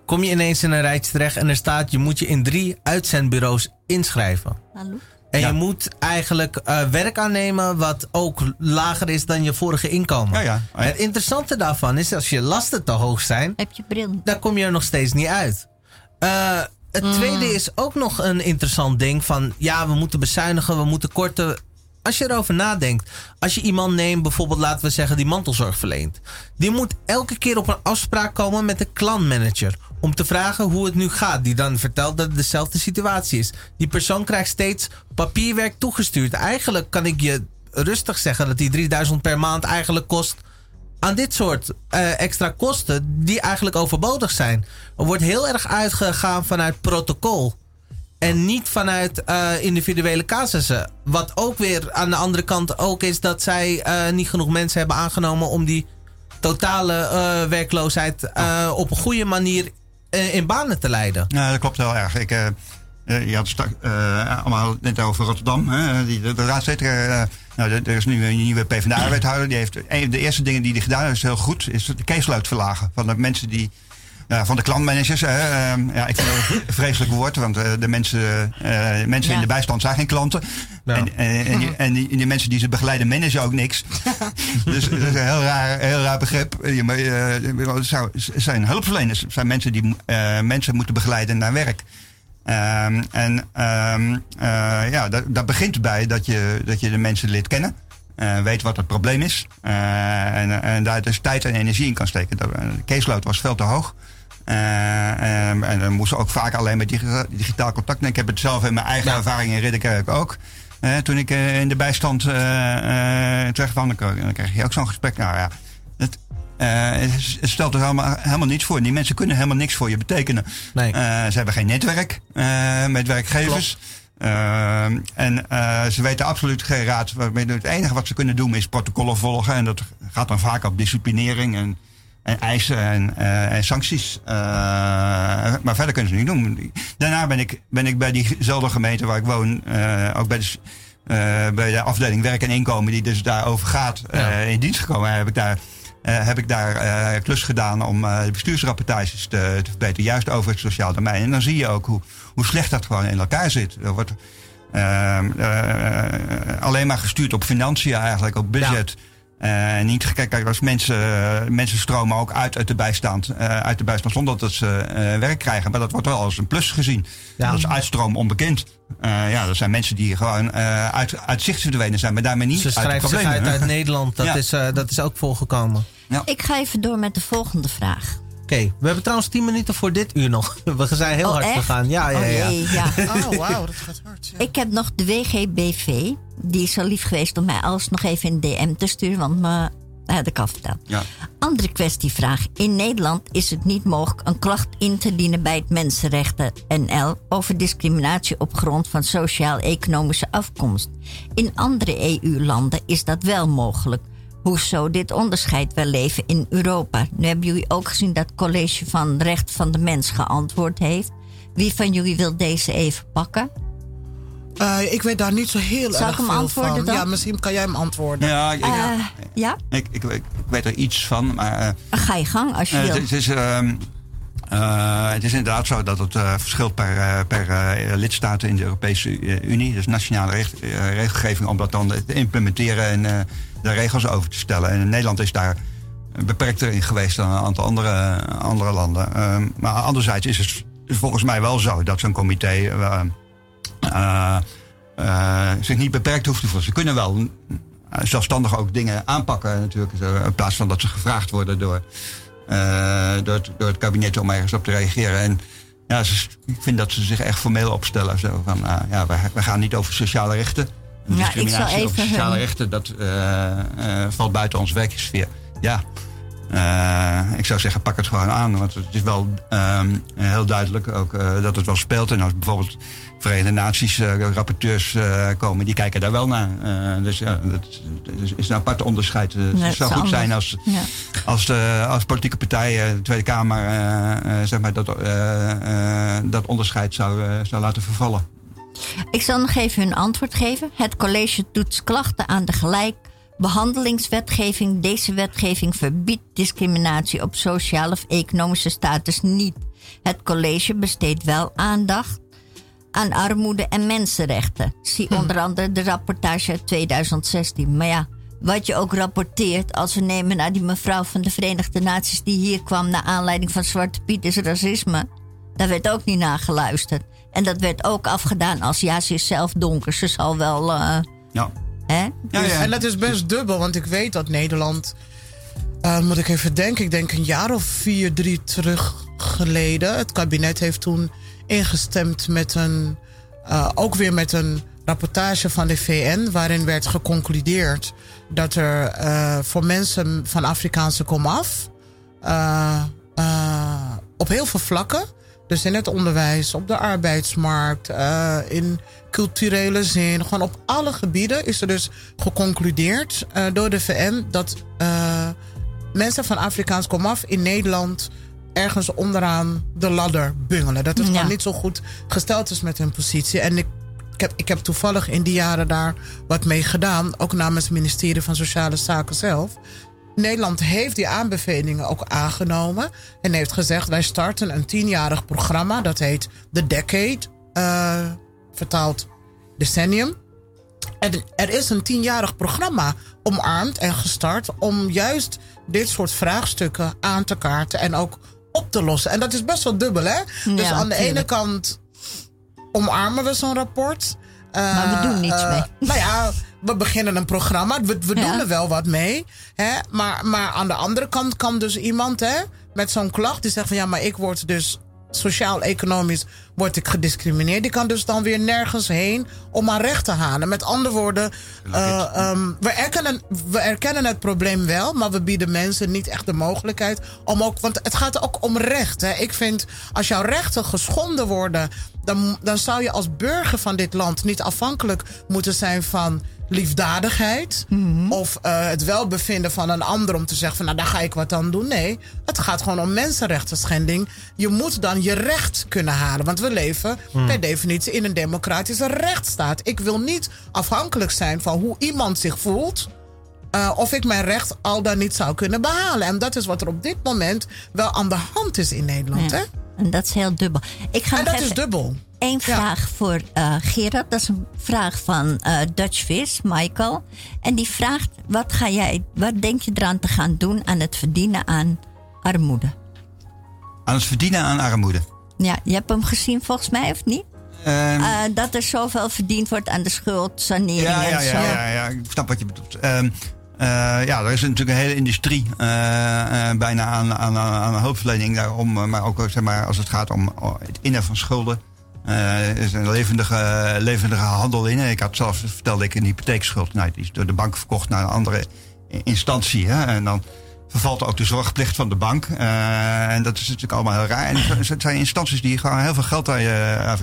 kom je ineens in een rijtje terecht en er staat, je moet je in drie uitzendbureaus inschrijven. Hallo? En Ja. je moet eigenlijk eh, werk aannemen wat ook lager is dan je vorige inkomen. Ja, ja. Het interessante daarvan is, als je lasten te hoog zijn, Heb je bril? daar kom je er nog steeds niet uit. Eh, het tweede is ook nog een interessant ding van ja, we moeten bezuinigen, we moeten korten. Als je erover nadenkt, als je iemand neemt, bijvoorbeeld laten we zeggen die mantelzorg verleent, die moet elke keer op een afspraak komen met de klantmanager om te vragen hoe het nu gaat. Die dan vertelt dat het dezelfde situatie is. Die persoon krijgt steeds papierwerk toegestuurd. Eigenlijk kan ik je rustig zeggen dat die 3000 per maand eigenlijk kost aan dit soort eh, extra kosten die eigenlijk overbodig zijn. Er wordt heel erg uitgegaan vanuit protocol. En niet vanuit eh, individuele casussen. Wat ook weer aan de andere kant ook is dat zij eh, niet genoeg mensen hebben aangenomen om die totale werkloosheid op een goede manier in banen te leiden. Ja, dat klopt heel erg. Ik, eh, eh, je had het eh, allemaal net over Rotterdam. Hè? De, de eh, nou, er is nu een nieuwe PvdA-wethouder. Die heeft, de eerste dingen die hij gedaan heeft, is heel goed, is de caseload verlagen. Van de mensen die, ja, van de klantmanagers. Hè? Ehm, ja, ik vind dat een vreselijk woord, want eh, de mensen, eh, mensen Ja. in de bijstand zijn geen klanten. Ja. En, en, en, die, en die, die mensen die ze begeleiden managen ook niks. dus dat is een heel raar, heel raar begrip. Eh, het zou- het zijn hulpverleners. Het zijn mensen die eh, mensen moeten begeleiden naar werk. Ehm, en ehm, eh, ja, dat, dat begint bij dat je, dat je de mensen leert kennen. eh, weet wat het probleem is. eh, en, en daar dus tijd en energie in kan steken. De caseload was veel te hoog. Eh, en, en dan moesten ook vaak alleen met digita- digitaal contact. En ik heb het zelf in mijn eigen Ja. ervaring in Ridderkerk ook. Eh, toen ik eh, in de bijstand eh terecht kwam, dan k- dan krijg je ook zo'n gesprek. Nou ja, het, het stelt er helemaal, helemaal niets voor. Die mensen kunnen helemaal niks voor je betekenen. Nee. Ze hebben geen netwerk met werkgevers. Eh, en ze weten absoluut geen raad. Het enige wat ze kunnen doen is protocollen volgen. En dat gaat dan vaak op disciplinering en, en eisen en, eh, en sancties. Eh, maar verder kunnen ze niet doen. Daarna ben ik, ben ik bij diezelfde gemeente waar ik woon, eh, ook bij de, eh, bij de afdeling werk en inkomen, die dus daarover gaat, eh, Ja. in dienst gekomen. Heb ik daar, eh, heb ik daar eh, klus gedaan om eh, de bestuursrapportages te, te verbeteren, juist over het sociaal domein. En dan zie je ook hoe, hoe slecht dat gewoon in elkaar zit. Er wordt eh, alleen maar gestuurd op financiën eigenlijk, op budget. Eh, niet gekeken, kijk, als mensen, eh, mensen stromen ook uit uit de bijstand, eh, uit de bijstand zonder dat ze eh, werk krijgen. Maar dat wordt wel als een plus gezien. Ja. Dat is uitstroom onbekend. Eh, ja, dat zijn mensen die gewoon eh, uit, uit zicht verdwenen zijn, maar daarmee niet Ze uit de schrijft zich problemen. uit uit Nederland. Dat, Ja. is, eh, dat is ook voorgekomen. Ik ga even door met de volgende vraag. Oké, we hebben trouwens 10 minuten voor dit uur nog. We zijn heel Oh, hard echt? gegaan. Ja, ja, Oh ja. jee, ja. Oh, wauw, dat gaat hard. Ja. Ik heb nog de WGBV. Die is zo lief geweest om mij alles nog even in DM te sturen. Want me, dat had ik al verteld. Ja. Andere kwestievraag. In Nederland is het niet mogelijk een klacht in te dienen bij het Mensenrechten NL over discriminatie op grond van sociaal-economische afkomst. In andere EU-landen is dat wel mogelijk. Hoezo dit onderscheid wel leven in Europa? Nu hebben jullie ook gezien dat het College van Recht van de Mens geantwoord heeft. Wie van jullie wil deze even pakken? Eh, ik weet daar niet zo heel Zal ik erg hem veel antwoorden van. dan? Ja, misschien kan jij hem antwoorden. Ja, ik, Eh, ja? ik, ik, ik weet er iets van, maar eh, Ga je gang als je wil. het, het is, ehm, eh, het is inderdaad zo dat het eh, verschilt per, per eh, lidstaat in de Europese Unie. Dus nationale recht- eh, regelgeving om dat dan te implementeren en eh, de regels over te stellen. En Nederland is daar beperkter in geweest dan een aantal andere, andere landen. Ehm, maar anderzijds is het volgens mij wel zo dat zo'n comité eh, eh, eh, zich niet beperkt hoeft te voelen. Ze kunnen wel zelfstandig ook dingen aanpakken natuurlijk. In plaats van dat ze gevraagd worden door, door, het, door het kabinet om ergens op te reageren. En ja, ik vind dat ze zich echt formeel opstellen. Zo van, ja, we, we gaan niet over sociale rechten. En Ja, ik zal discriminatie even sociale hun- rechten, dat eh, eh, valt buiten onze werksfeer. Ja, eh, ik zou zeggen, pak het gewoon aan. Want het is wel ehm, heel duidelijk ook dat het wel speelt. En als bijvoorbeeld Verenigde Naties rapporteurs komen, die kijken daar wel naar. Dus ja, dat, dat is- een apart onderscheid. Nee, het zou goed zijn als, Ja. als, de, als politieke partijen, de Tweede Kamer, zeg maar, dat, dat onderscheid zou, zou laten vervallen. Ik zal nog even hun antwoord geven. Het college toetst klachten aan de gelijkbehandelingswetgeving. Deze wetgeving verbiedt discriminatie op sociale of economische status niet. Het college besteedt wel aandacht aan armoede en mensenrechten. Zie onder andere de rapportage uit 2016. Maar ja, wat je ook rapporteert, als we nemen naar die mevrouw van de Verenigde Naties die hier kwam naar aanleiding van Zwarte Piet, is racisme. Daar werd ook niet naar geluisterd. En dat werd ook afgedaan als ja, ze is zelf donker. Ze zal wel. eh, Ja. hè? Ja, ja. En dat is best dubbel, want ik weet dat Nederland. eh, moet ik even denken, ik denk een jaar of vier, drie terug geleden. Het kabinet heeft toen ingestemd met een. eh, ook weer met een rapportage van de VN. Waarin werd geconcludeerd dat er eh, voor mensen van Afrikaanse komaf. eh, eh, op heel veel vlakken. Dus in het onderwijs, op de arbeidsmarkt, eh, in culturele zin. Gewoon op alle gebieden is er dus geconcludeerd eh, door de VN dat eh, mensen van Afrikaans komaf in Nederland ergens onderaan de ladder bungelen. Dat het Ja. gewoon niet zo goed gesteld is met hun positie. En ik, ik, heb, ik heb toevallig in die jaren daar wat mee gedaan. Ook namens het ministerie van Sociale Zaken zelf. Nederland heeft die aanbevelingen ook aangenomen. En heeft gezegd: wij starten een tienjarig programma. Dat heet The Decade. eh, vertaald decennium. En er is een tienjarig programma omarmd en gestart om juist dit soort vraagstukken aan te kaarten en ook op te lossen. En dat is best wel dubbel, hè? dus aan de ene kant omarmen we zo'n rapport. Eh, Maar we doen niets eh, mee. Nou ja, we beginnen een programma. We, we Ja. doen er wel wat mee. Hè? Maar, maar aan de andere kant kan dus iemand hè, met zo'n klacht die zegt van ja, maar ik word dus sociaal-economisch word ik gediscrimineerd. Die kan dus dan weer nergens heen om aan recht te halen. Met andere woorden, eh, ehm, we, erkennen, we erkennen het probleem wel, maar we bieden mensen niet echt de mogelijkheid om ook. Want het gaat ook om recht. Hè. Ik vind als jouw rechten geschonden worden, dan, dan zou je als burger van dit land niet afhankelijk moeten zijn van liefdadigheid. Of eh, het welbevinden van een ander om te zeggen van nou daar ga ik wat aan doen. Nee, het gaat gewoon om mensenrechten schending. Je moet dan je recht kunnen halen. Want we leven per definitie in een democratische rechtsstaat. Ik wil niet afhankelijk zijn van hoe iemand zich voelt. Eh, of ik mijn recht al dan niet zou kunnen behalen. En dat is wat er op dit moment wel aan de hand is in Nederland. Ja. Hè? En dat is heel dubbel. Ik ga En dat is dubbel. één Ja. vraag voor eh, Gerard. Dat is een vraag van eh Dutch Vis, Michael. En die vraagt: wat, ga jij, wat denk je eraan te gaan doen aan het verdienen aan armoede? Aan het verdienen aan armoede. Ja, je hebt hem gezien volgens mij, of niet? Ehm, Eh, dat er zoveel verdiend wordt aan de schuldsanering ja, ja, en zo. ja, ja, ja, ik snap wat je bedoelt. Ehm, eh, ja, er is natuurlijk een hele industrie eh, eh, bijna aan, aan, aan hulpverlening daarom. Maar ook zeg maar, als het gaat om het innen van schulden. is een levendige, levendige handel in. Ik had zelf, vertelde ik, een hypotheekschuld. Nou, die is door de bank verkocht naar een andere instantie. Hè? En dan vervalt ook de zorgplicht van de bank. En dat is natuurlijk allemaal heel raar. En het zijn instanties die gewoon heel veel geld aan je.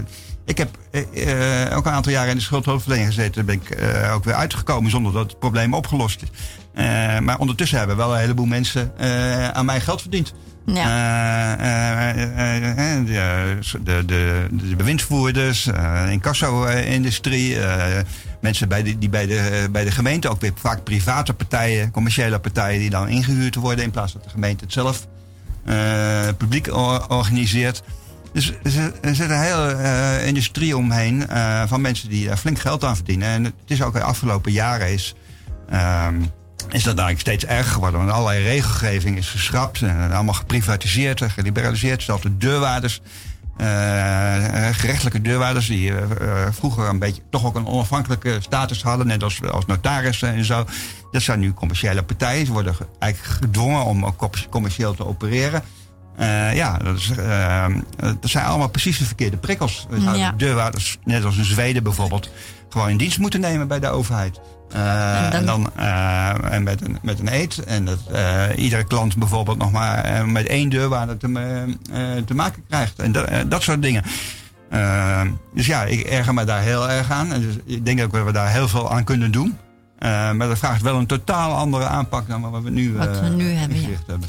Ik heb eh, ook een aantal jaren in de schuldhulpverlening gezeten. Daar ben ik eh, ook weer uitgekomen zonder dat het probleem opgelost is. Eh, maar ondertussen hebben wel een heleboel mensen eh, aan mij geld verdiend. Ja. De, de, de, bewindsvoerders, incasso-industrie, mensen bij de, die bij de, bij de gemeente, ook weer vaak private partijen, commerciële partijen die dan ingehuurd worden in plaats dat de gemeente het zelf publiek or- organiseert. Dus er zit- een hele eh, industrie omheen eh, van mensen die er flink geld aan verdienen. En het is ook de afgelopen jaren is, ehm, is dat eigenlijk steeds erger geworden. Want allerlei regelgeving is geschrapt en allemaal geprivatiseerd en geliberaliseerd. Zelfs de deurwaarders, eh, gerechtelijke deurwaarders, die eh, eh, vroeger een beetje toch ook een onafhankelijke status hadden, net als, als notarissen en zo. Dat zijn nu commerciële partijen. Ze worden ge- eigenlijk gedwongen om ook com- commercieel te opereren. Eh, ja, dat, is, eh, dat zijn allemaal precies de verkeerde prikkels. We zouden Ja. deurwaarders, net als in Zweden bijvoorbeeld, gewoon in dienst moeten nemen bij de overheid. Eh, En dan- en dan en met, een, met een eet. En dat iedere klant bijvoorbeeld nog maar met één deurwaarder te, te maken krijgt. En dat, dat soort dingen. Dus ja, ik erger me daar heel erg aan. En dus ik denk ook dat we daar heel veel aan kunnen doen. Maar dat vraagt wel een totaal andere aanpak dan wat we nu, Wat we nu hebben, ja. hebben.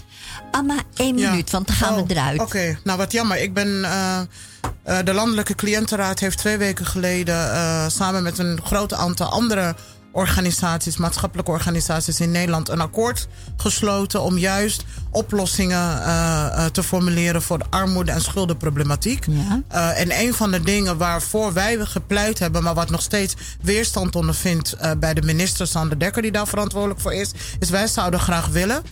Amma, één Ja. minuut, want dan gaan Oh, we eruit. Oké, nou wat jammer. Ik ben. eh, eh, de Landelijke Cliëntenraad heeft twee weken geleden. eh, samen met een groot aantal andere organisaties, maatschappelijke organisaties in Nederland een akkoord gesloten om juist oplossingen eh, eh, te formuleren voor de armoede en schuldenproblematiek. Ja. Eh, en een van de dingen waarvoor wij gepleit hebben, maar wat nog steeds weerstand ondervindt eh, bij de minister Sander Dekker, die daar verantwoordelijk voor is, is wij zouden graag willen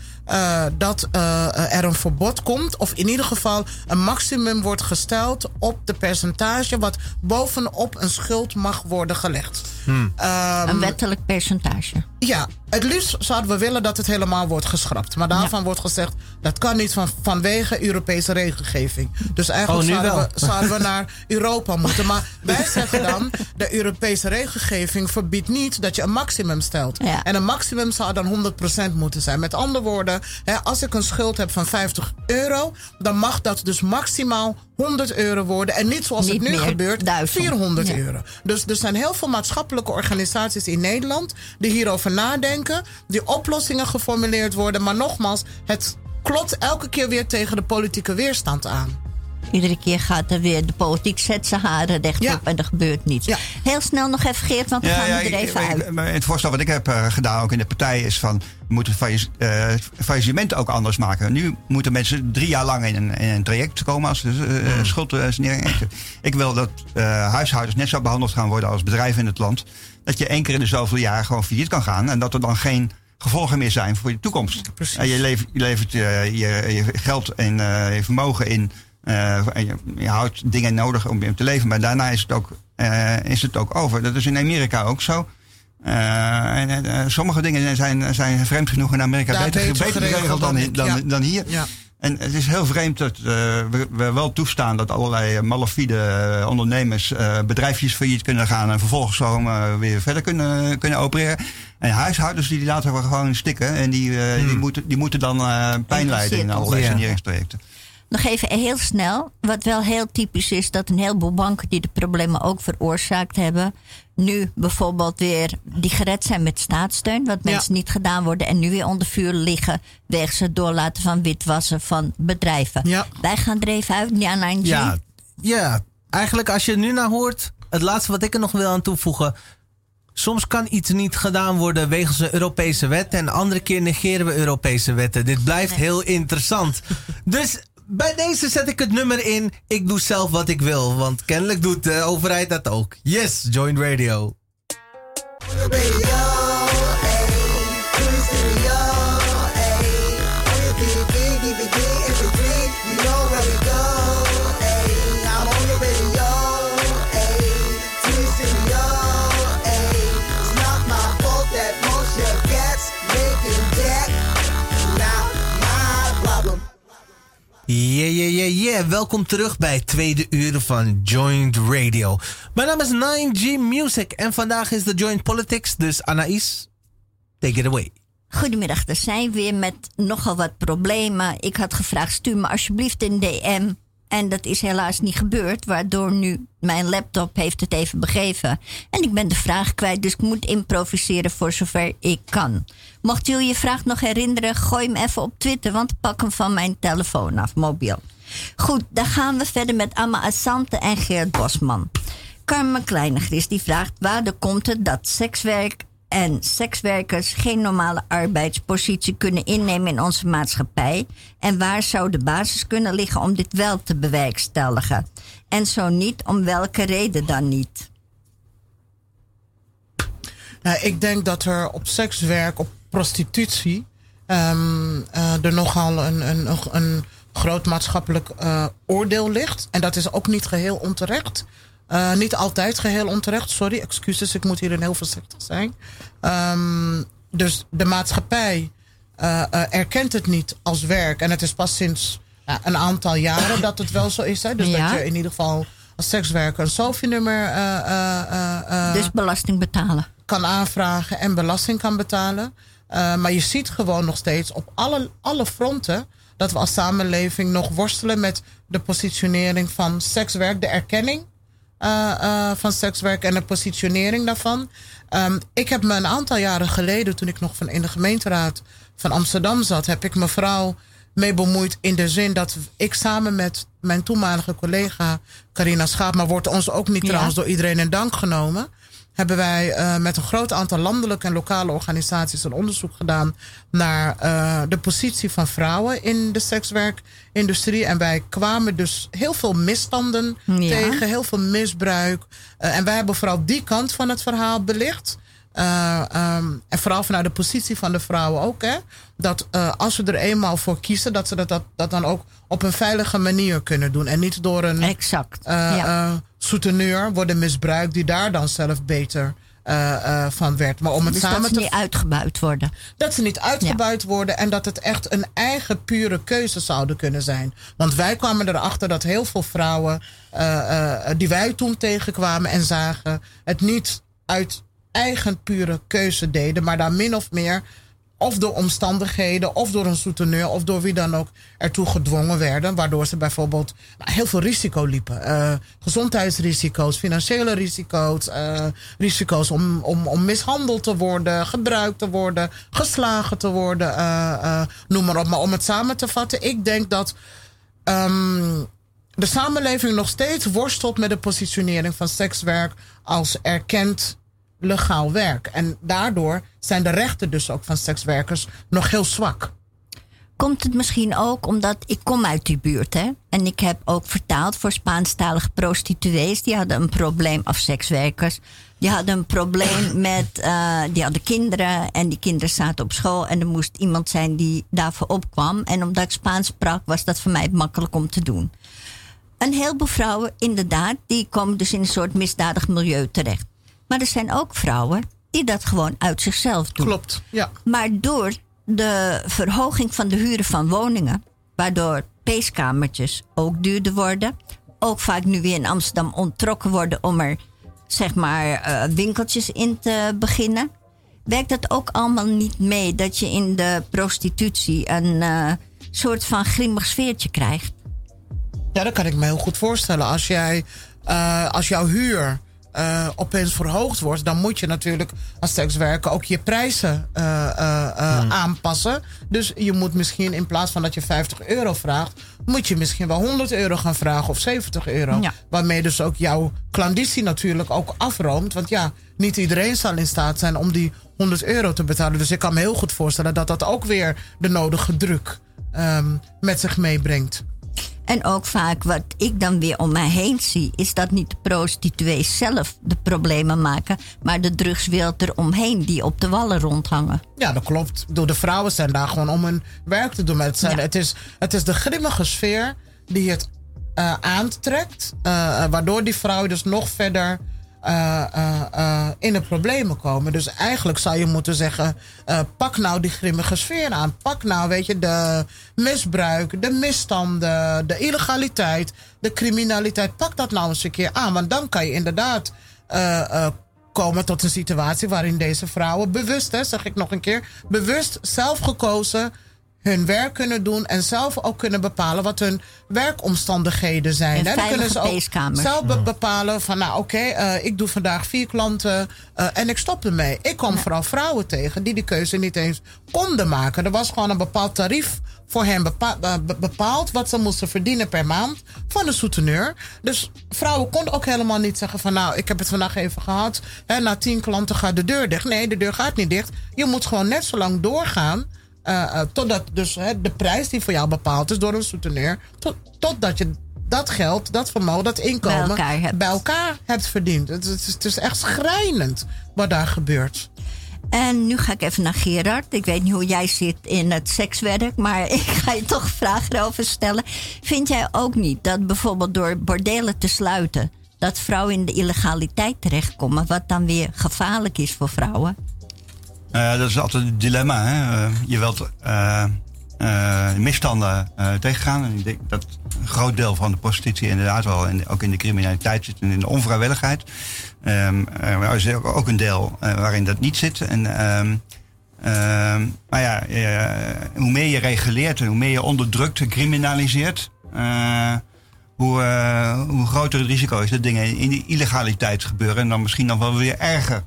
dat er een verbod komt, of in ieder geval een maximum wordt gesteld op de percentage wat bovenop een schuld mag worden gelegd. Ehm, Een wettelijk percentage. ja, het liefst zouden we willen dat het helemaal wordt geschrapt. Maar daarvan wordt gezegd dat kan niet van, vanwege Europese regelgeving. Dus eigenlijk Oh, zouden, we, zouden we naar Europa moeten. Maar wij zeggen dan, de Europese regelgeving verbiedt niet dat je een maximum stelt. Ja. En een maximum zou dan 100% moeten zijn. Met andere woorden, hè, als ik een schuld heb van 50 euro, dan mag dat dus maximaal 100 euro worden. En niet zoals Niet het nu meer gebeurt, 1000. 400 Ja. euro. Dus er zijn heel veel maatschappelijke organisaties in Nederland die hierover nadenken, die oplossingen geformuleerd worden. Maar nogmaals, het klopt elke keer weer tegen de politieke weerstand aan. Iedere keer gaat er weer de politiek zet zijn haren rechtop Ja. en er gebeurt niets. Ja. Heel snel nog even Geert, want dan gaan we er ik- even ik- uit. maar Het voorstel wat ik heb eh, gedaan, ook in de partij, is van we moeten faillies- eh, faillissement ook anders maken. Nu moeten mensen drie jaar lang in een, in een traject komen als uh, schuldsanering. Ik, ik wil dat eh, huishoudens net zo behandeld gaan worden als bedrijven in het land. Dat je één keer in de zoveel jaar gewoon failliet kan gaan en dat er dan geen gevolgen meer zijn voor je toekomst. Precies. En je levert, je, levert eh, je, je geld en eh, je vermogen in. eh, en je, je houdt dingen nodig om te leven. Maar daarna is het ook, is het ook over. Dat is in Amerika ook zo. En, sommige dingen zijn, zijn vreemd genoeg in Amerika beter, geregeld dan, dan dan, dan hier. Ja. En het is heel vreemd dat eh, we, we wel toestaan dat allerlei malafide eh, ondernemers eh, bedrijfjes failliet kunnen gaan en vervolgens gewoon weer verder kunnen, kunnen opereren. En huishoudens die laten we gewoon stikken en die, die, moeten, die moeten dan pijn lijden in allerlei Ja. Nog even heel snel. Wat wel heel typisch is, dat een heleboel banken die de problemen ook veroorzaakt hebben, nu bijvoorbeeld weer die gered zijn met staatssteun, wat Ja. mensen niet gedaan worden en nu weer onder vuur liggen, wegens het doorlaten van witwassen van bedrijven. Ja. Wij gaan er even uit, ja, Nanji. Ja, ja, eigenlijk als je er nu naar hoort, het laatste wat ik er nog wil aan toevoegen. Soms kan iets niet gedaan worden wegens een Europese wet en de andere keer negeren we Europese wetten. Dit blijft heel interessant. Dus bij deze zet ik het nummer in. Ik doe zelf wat ik wil, want kennelijk doet de overheid dat ook. Yes, Radio. radio, Welkom terug bij het tweede uur van Joint Radio. Mijn naam is 9G Music en vandaag is de Joint Politics, dus Anaïs, take it away. Goedemiddag, daar zijn we weer met nogal wat problemen. Ik had gevraagd, stuur me alsjeblieft een DM. En dat is helaas niet gebeurd, waardoor nu mijn laptop heeft het even begeven. En ik ben de vraag kwijt, dus ik moet improviseren voor zover ik kan. Mocht jullie je vraag nog herinneren, gooi hem even op Twitter, want pak hem van mijn telefoon af, mobiel. Goed, dan gaan we verder met Amma Assante en Geert Bosman. Carmen Kleinegris die vraagt: waardoor komt het dat sekswerk en sekswerkers geen normale arbeidspositie kunnen innemen in onze maatschappij? En waar zou de basis kunnen liggen om dit wel te bewerkstelligen? En zo niet, om welke reden dan niet? Nou, ik denk dat er op sekswerk, op prostitutie, ehm, eh, er nogal een, een, een groot maatschappelijk eh, oordeel ligt. En dat is ook niet geheel onterecht. Eh, niet altijd geheel onterecht, sorry, excuses, ik moet hierin heel voorzichtig zijn. Ehm, dus de maatschappij eh, erkent het niet als werk. En het is pas sinds ja, een aantal jaren dat het wel zo is. Hè? Dus Ja. dat je in ieder geval als sekswerker een SOFI-nummer dus belasting betalen. kan aanvragen en belasting kan betalen. Maar je ziet gewoon nog steeds op alle, alle fronten dat we als samenleving nog worstelen met de positionering van sekswerk, de erkenning uh, uh, van sekswerk en de positionering daarvan. Um, ik heb me een aantal jaren geleden, toen ik nog van in de gemeenteraad van Amsterdam zat, heb ik mevrouw mee bemoeid in de zin dat ik samen met mijn toenmalige collega Carina Schaap, maar wordt ons ook niet Ja. trouwens door iedereen in dank genomen hebben wij eh, met een groot aantal landelijke en lokale organisaties een onderzoek gedaan naar eh, de positie van vrouwen in de sekswerkindustrie. En wij kwamen dus heel veel misstanden Ja. tegen, heel veel misbruik. Eh, en wij hebben vooral die kant van het verhaal belicht. Eh, ehm, en vooral vanuit de positie van de vrouwen ook. Hè? Dat als we er eenmaal voor kiezen, dat ze dat, dat, dat dan ook op een veilige manier kunnen doen. En niet door een Exact. ja. Souteneur worden misbruikt, die daar dan zelf beter eh, eh, van werd. Maar om het dus samen dat ze te niet uitgebuit worden. dat ze niet uitgebuit worden en dat het echt een eigen pure keuze zouden kunnen zijn. Want wij kwamen erachter dat heel veel vrouwen eh, die wij toen tegenkwamen en zagen, het niet uit eigen pure keuze deden, maar daar min of meer of door omstandigheden, of door een souteneur, of door wie dan ook ertoe gedwongen werden. Waardoor ze bijvoorbeeld nou, heel veel risico liepen. Eh, gezondheidsrisico's, financiële risico's, eh, risico's om, om, om mishandeld te worden, gebruikt te worden, geslagen te worden, eh, noem maar op. Maar om het samen te vatten, ik denk dat ehm, de samenleving nog steeds worstelt met de positionering van sekswerk als erkend legaal werk. En daardoor zijn de rechten dus ook van sekswerkers nog heel zwak. Komt het misschien ook omdat ik kom uit die buurt, hè? En ik heb ook vertaald voor Spaanstalige prostituees. Die hadden een probleem, of sekswerkers. Die hadden een probleem met, eh, die hadden kinderen. En die kinderen zaten op school. En er moest iemand zijn die daarvoor opkwam. En omdat ik Spaans sprak, was dat voor mij makkelijk om te doen. Een heleboel vrouwen, inderdaad, die komen dus in een soort misdadig milieu terecht. Maar er zijn ook vrouwen die dat gewoon uit zichzelf doen. Klopt, ja. Maar door de verhoging van de huren van woningen, waardoor peeskamertjes ook duurder worden, ook vaak nu weer in Amsterdam onttrokken worden om er zeg maar eh, winkeltjes in te beginnen, werkt dat ook allemaal niet mee dat je in de prostitutie een eh, soort van grimmig sfeertje krijgt. Ja, dat kan ik me heel goed voorstellen. Als, jij, eh, als jouw huur eh, opeens verhoogd wordt, dan moet je natuurlijk als sekswerker ook je prijzen eh, eh, eh, aanpassen. Dus je moet misschien in plaats van dat je 50 euro vraagt, moet je misschien wel 100 euro gaan vragen of 70 euro. Ja. Waarmee dus ook jouw klanditie natuurlijk ook afroomt. Want ja, niet iedereen zal in staat zijn om die 100 euro te betalen. Dus ik kan me heel goed voorstellen dat dat ook weer de nodige druk ehm, met zich meebrengt. En ook vaak wat ik dan weer om mij heen zie, is dat niet de prostituees zelf de problemen maken, maar de drugswereld eromheen die op de wallen rondhangen. Ja, dat klopt. Door de vrouwen zijn daar gewoon om hun werk te doen. Het, zijn, Ja. het, is, het is de grimmige sfeer die het eh, aantrekt. eh, waardoor die vrouwen dus nog verder eh, eh, eh, in de problemen komen. Dus eigenlijk zou je moeten zeggen: pak nou die grimmige sfeer aan. Pak nou, weet je, de misbruik, de misstanden, de illegaliteit, de criminaliteit. Pak dat nou eens een keer aan. Want dan kan je inderdaad. komen tot een situatie waarin deze vrouwen bewust, hè, zeg ik nog een keer, bewust zelf gekozen hun werk kunnen doen en zelf ook kunnen bepalen wat hun werkomstandigheden zijn. En. Dan kunnen ze ook zelf be- bepalen van, nou oké, eh, ik doe vandaag vier klanten eh, en ik stop ermee. Ik kwam vooral vrouwen tegen die die keuze niet eens konden maken. Er was gewoon een bepaald tarief voor hen eh, be- bepaald wat ze moesten verdienen per maand van de souteneur. Dus vrouwen konden ook helemaal niet zeggen van nou, ik heb het vandaag even gehad. Hè, na tien klanten gaat de deur dicht. Nee, de deur gaat niet dicht. Je moet gewoon net zo lang doorgaan. Eh, totdat dus hè, de prijs die voor jou bepaald is door een souteneur. Tot, totdat je dat geld, dat vermogen, dat inkomen Bij elkaar hebt. bij elkaar hebt verdiend. Het, is- het is echt schrijnend wat daar gebeurt. En nu ga ik even naar Gerard. Ik weet niet hoe jij zit in het sekswerk, maar ik ga je toch vragen erover stellen. Vind jij ook niet dat bijvoorbeeld door bordelen te sluiten, dat vrouwen in de illegaliteit terechtkomen, wat dan weer gevaarlijk is voor vrouwen? Eh, dat is altijd een dilemma. Hè? Eh, je wilt eh, misstanden tegengaan. En ik denk dat een groot deel van de prostitutie inderdaad wel in, ook in de criminaliteit zit en in de onvrijwilligheid. Maar er is ook een deel waarin dat niet zit. En, ehm, ehm, maar ja, hoe meer je reguleert en hoe meer je onderdrukt en criminaliseert. hoe, hoe groter het risico is dat dingen in die illegaliteit gebeuren. En dan misschien nog wel weer erger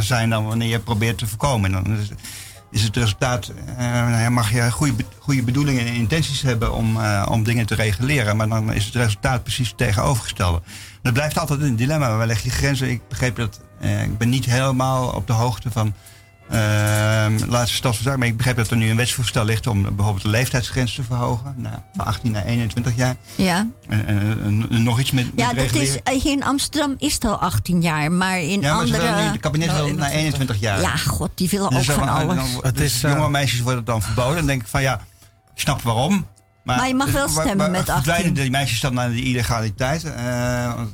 zijn dan wanneer je probeert te voorkomen. En dan is, het resultaat, eh, ja, mag je goede, goede bedoelingen en intenties hebben om, eh, om dingen te reguleren, maar dan is het resultaat precies het tegenovergestelde. Dat blijft altijd een dilemma. Waar leg je grenzen? Ik begreep dat, eh, ik ben niet helemaal op de hoogte van laatste stap van zaken, maar ik begreep dat er nu een wetsvoorstel ligt om bijvoorbeeld de leeftijdsgrens te verhogen, nou, van 18 naar 21 jaar. Ja, En, en- en- en nog iets met, met ja dat is, eh, hier in Amsterdam is het al 18 jaar, maar in Ja, maar ze andere... het kabinet wil naar 21 jaar. Ja, god, die willen ook Dus dan- van alles. dan- Het dus is, eh, jonge meisjes worden dan verboden. Dan denk ik van ja, ik snap waarom. Maar, Maar je mag wel stemmen met verdwijnen 18. die meisjes dan naar de illegaliteit? Eh,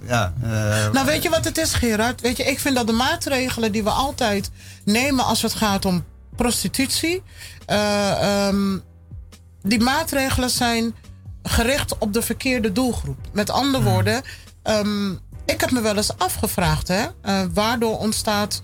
ja, eh, Nou, weet je wat het is, Gerard? Weet je, ik vind dat de maatregelen die we altijd nemen als het gaat om prostitutie. eh, ehm, die maatregelen zijn gericht op de verkeerde doelgroep. Met andere woorden, ehm, ik heb me wel eens afgevraagd, hè, waardoor ontstaat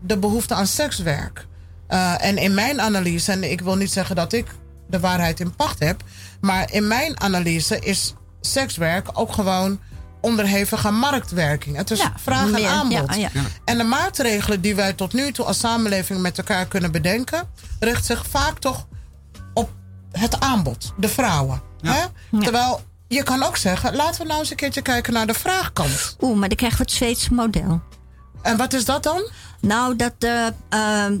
de behoefte aan sekswerk? Eh, en in mijn analyse, en ik wil niet zeggen dat ik de waarheid in pacht heb, maar in mijn analyse is sekswerk ook gewoon onderhevig aan marktwerking. Het is Ja, vraag meer- en aanbod. ja, ja. En de maatregelen die wij tot nu toe als samenleving met elkaar kunnen bedenken, richt zich vaak toch op het aanbod, de vrouwen. Hè? Terwijl je kan ook zeggen, laten we nou eens een keertje kijken naar de vraagkant. Oeh, maar dan krijgen we het Zweedse model. En wat is dat dan? Nou, dat de, ehm,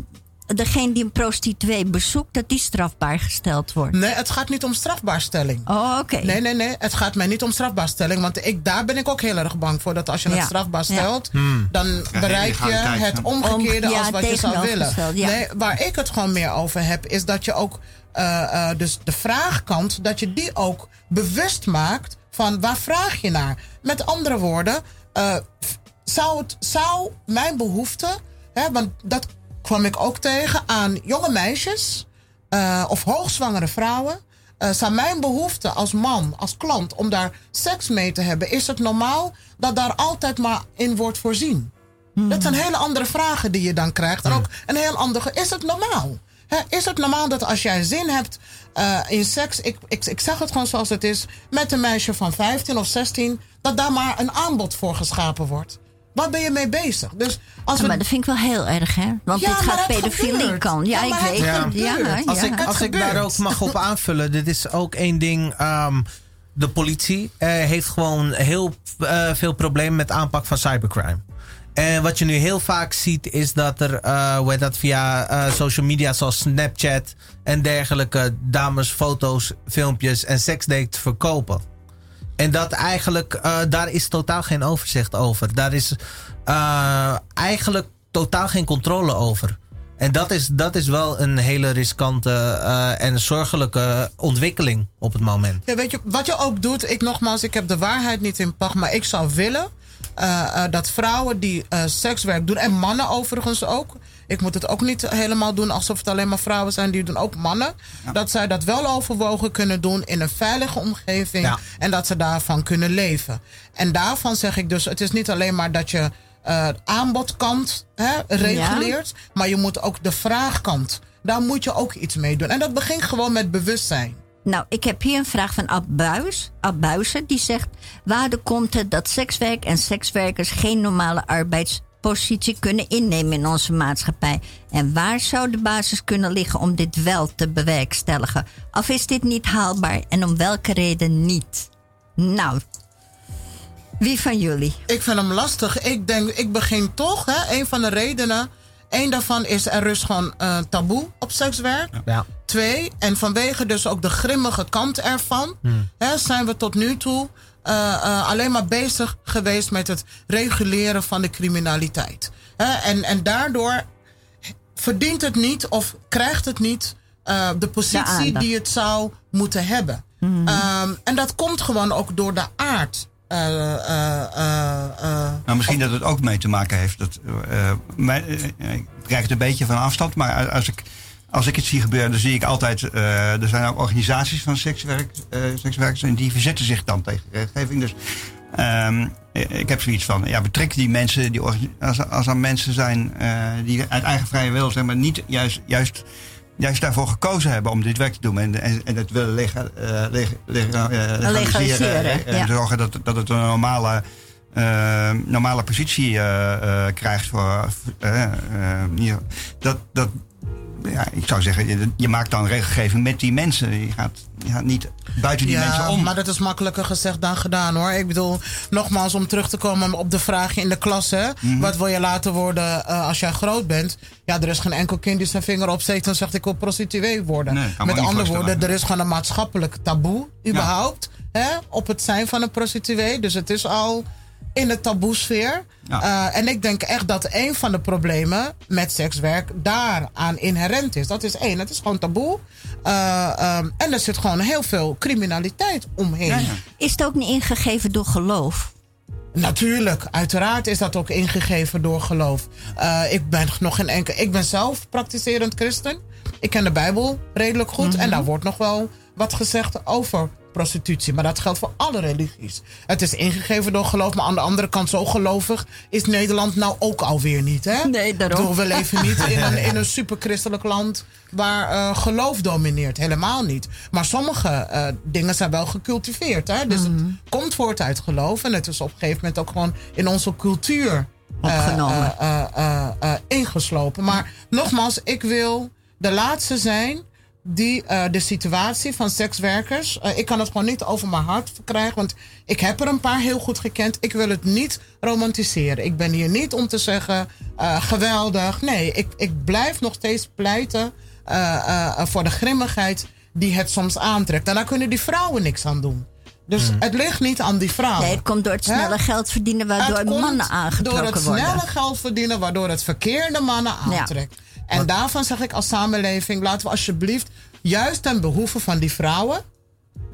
degene die een prostituee bezoekt, dat die strafbaar gesteld wordt. Nee, het gaat niet om strafbaarstelling. Oh, oké. Nee, nee, nee. Het gaat mij niet om strafbaarstelling. Want ik, daar ben ik ook heel erg bang voor. Dat als je het strafbaar Ja. stelt, dan bereik je het omgekeerde Om- ja, als wat je zou willen. Nee, waar ik het gewoon meer over heb, is dat je ook eh, eh, dus de vraagkant, dat je die ook bewust maakt van waar vraag je naar. Met andere woorden, eh, zou, het, zou mijn behoefte, hè, want dat kwam ik ook tegen aan jonge meisjes eh, of hoogzwangere vrouwen. eh zou mijn behoefte als man, als klant, om daar seks mee te hebben, is het normaal dat daar altijd maar in wordt voorzien? Dat zijn hele andere vragen die je dan krijgt. En ook een heel andere. Is het normaal? Is het normaal dat als jij zin hebt eh, in seks, ik, ik, ik zeg het gewoon zoals het is, met een meisje van 15 of 16, dat daar maar een aanbod voor geschapen wordt? Waar ben je mee bezig? Dus als Ja, we maar dat vind ik wel heel erg, hè? Want Ja, dit gaat pedofilie kan. Ja, Ja, ik weet het. Ja, Als ja. ik, Het als ik daar ook mag op aanvullen, dit is ook één ding. ehm, de politie eh, heeft gewoon heel eh, veel problemen met aanpak van cybercrime. En wat je nu heel vaak ziet is dat er, eh, hoe heet dat, via eh, social media zoals Snapchat en dergelijke dames foto's, filmpjes en seksdates verkopen. En dat eigenlijk, eh, daar is totaal geen overzicht over. Daar is eh, eigenlijk totaal geen controle over. En dat is, dat is wel een hele riskante eh, en zorgelijke ontwikkeling op het moment. Ja, weet je, wat je ook doet, ik nogmaals, ik heb de waarheid niet in pacht, maar ik zou willen dat vrouwen die sekswerk doen, en mannen overigens ook, ik moet het ook niet helemaal doen alsof het alleen maar vrouwen zijn, die doen ook mannen, dat zij dat wel overwogen kunnen doen in een veilige omgeving Ja. en dat ze daarvan kunnen leven. En daarvan zeg ik dus, het is niet alleen maar dat je eh aanbodkant hè, reguleert, maar je moet ook de vraagkant, daar moet je ook iets mee doen. En dat begint gewoon met bewustzijn. Nou, ik heb hier een vraag van Ab, Buis, Ab. Die zegt, waardoor komt het dat sekswerk en sekswerkers geen normale arbeidspositie kunnen innemen in onze maatschappij? En waar zou de basis kunnen liggen om dit wel te bewerkstelligen? Of is dit niet haalbaar en om welke reden niet? Nou, wie van jullie? Ik vind hem lastig. Ik denk, ik begin toch, hè, een van de redenen. Één daarvan is er rust gewoon eh, taboe op sekswerk. Ja. Twee, en vanwege dus ook de grimmige kant ervan, hè, zijn we tot nu toe eh, eh, alleen maar bezig geweest met het reguleren van de criminaliteit. Hè, en, en daardoor verdient het niet of krijgt het niet eh, de positie die het zou moeten hebben. Ehm, en dat komt gewoon ook door de aard. eh, eh, eh, eh, Nou, misschien dat het ook mee te maken heeft. Dat, mij, ik krijg het een beetje van afstand, maar als ik, als ik het zie gebeuren, dan zie ik altijd. eh, er zijn ook organisaties van sekswerk, eh, sekswerkers en die verzetten zich dan tegen regelgeving. Dus ehm, ik heb zoiets van: ja, betrek die mensen, die, als, als er mensen zijn eh, die uit eigen vrije wil, zeg maar, niet juist. juist Juist daarvoor gekozen hebben om dit werk te doen en, en, en het willen lega, eh, lega- lega- eh, legaliseren. Legaliseren, eh, en ja. zorgen dat, dat het een normale, eh, normale positie eh, eh, krijgt voor. eh, eh, dat, dat, ja, ik zou zeggen, je, je maakt dan regelgeving met die mensen. Je gaat, je gaat niet buiten die mensen om. maar dat is makkelijker gezegd dan gedaan hoor. Ik bedoel, nogmaals om terug te komen op de vraag in de klas. Hè, Mhm. Wat wil je later worden eh, als jij groot bent? Ja, er is geen enkel kind die zijn vinger opsteekt en zegt ik wil prostituee worden. Nee, Met andere woorden, er is gewoon een maatschappelijk taboe überhaupt hè, op het zijn van een prostituee. Dus het is al in de taboesfeer. Ja. Eh, en ik denk echt dat een van de problemen met sekswerk daaraan inherent is. Dat is één, het is gewoon taboe. Eh, ehm, en er zit gewoon heel veel criminaliteit omheen. Ja, ja. Is het ook niet ingegeven door geloof? Natuurlijk, uiteraard is dat ook ingegeven door geloof. Eh, ik ben nog geen enkel. Ik ben zelf praktiserend christen. Ik ken de Bijbel redelijk goed. En daar wordt nog wel wat gezegd over prostitutie. Maar dat geldt voor alle religies. Het is ingegeven door geloof. Maar aan de andere kant, zo gelovig is Nederland nou ook alweer niet. Hè? Nee, daarom. Bedoel, we leven niet in een, in een superchristelijk land waar eh, geloof domineert. Helemaal niet. Maar sommige eh, dingen zijn wel gecultiveerd. Hè? Dus Mhm. het komt voort uit geloof. En het is op een gegeven moment ook gewoon in onze cultuur eh, Opgenomen. ingeslopen. Maar nogmaals, ik wil de laatste zijn die eh, de situatie van sekswerkers. eh, ik kan het gewoon niet over mijn hart verkrijgen. Want ik heb er een paar heel goed gekend. Ik wil het niet romantiseren. Ik ben hier niet om te zeggen eh, geweldig. Nee, ik, ik blijf nog steeds pleiten eh, eh, voor de grimmigheid die het soms aantrekt. En daar kunnen die vrouwen niks aan doen. Dus het ligt niet aan die vrouwen. Nee, het komt door het snelle geld verdienen waardoor mannen aangetrokken Door het worden. snelle geld verdienen, waardoor het verkeerde mannen Ja. En daarvan zeg ik als samenleving, laten we alsjeblieft, juist ten behoeve van die vrouwen,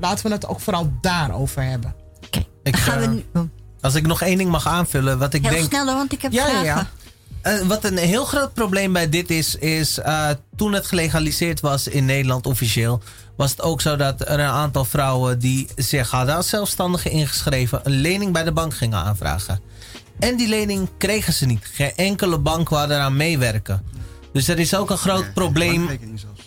laten we het ook vooral daarover hebben. Oké, we eh, nu... oh, Als ik nog één ding mag aanvullen, wat ik Heel denk. sneller, want ik heb Ja, ja, vragen. ja. Eh, wat een heel groot probleem bij dit is, is eh, toen het gelegaliseerd was in Nederland officieel, was het ook zo dat er een aantal vrouwen die zich hadden als zelfstandigen ingeschreven, een lening bij de bank gingen aanvragen. En die lening kregen ze niet. Geen enkele bank wou eraan meewerken. Dus er is ook een groot probleem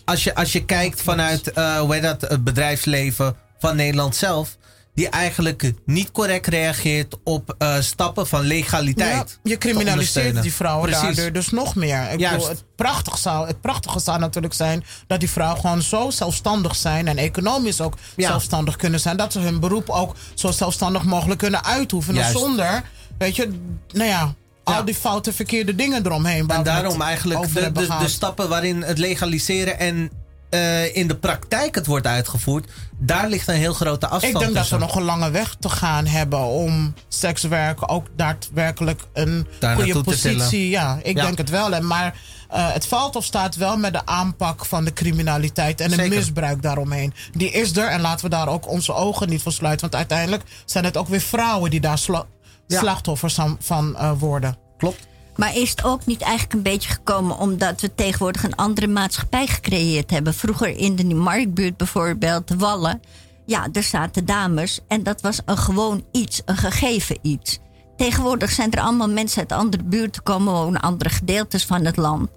als je, als je kijkt vanuit eh, hoe heet dat, het bedrijfsleven van Nederland zelf, die eigenlijk niet correct reageert op eh, stappen van legaliteit. Ja, je criminaliseert die vrouwen Precies. daardoor dus nog meer. Ik Juist. bedoel, het, prachtig zou, het prachtige zou natuurlijk zijn dat die vrouwen gewoon zo zelfstandig zijn en economisch ook Ja. zelfstandig kunnen zijn. Dat ze hun beroep ook zo zelfstandig mogelijk kunnen uitoefenen Juist. zonder, weet je, nou ja, Ja. al die foute verkeerde dingen eromheen. waar En daarom eigenlijk de, de, stappen waarin het legaliseren en eh, in de praktijk het wordt uitgevoerd, daar ligt een heel grote afstand Ik denk dat we nog een lange weg te gaan hebben om sekswerk ook daadwerkelijk een Daar goede positie. Ja, ik Ja. denk het wel. En maar eh, het valt of staat wel met de aanpak van de criminaliteit en het misbruik daaromheen. Die is er en laten we daar ook onze ogen niet voor sluiten. Want uiteindelijk zijn het ook weer vrouwen die daar Ja. slachtoffers van, van eh, worden. Klopt. Maar is het ook niet eigenlijk een beetje gekomen omdat we tegenwoordig een andere maatschappij gecreëerd hebben? Vroeger in de Marktbuurt bijvoorbeeld, de Wallen. Ja, er zaten dames en dat was een gewoon iets, een gegeven iets. Tegenwoordig zijn er allemaal mensen uit andere buurten komen wonen, andere gedeeltes van het land.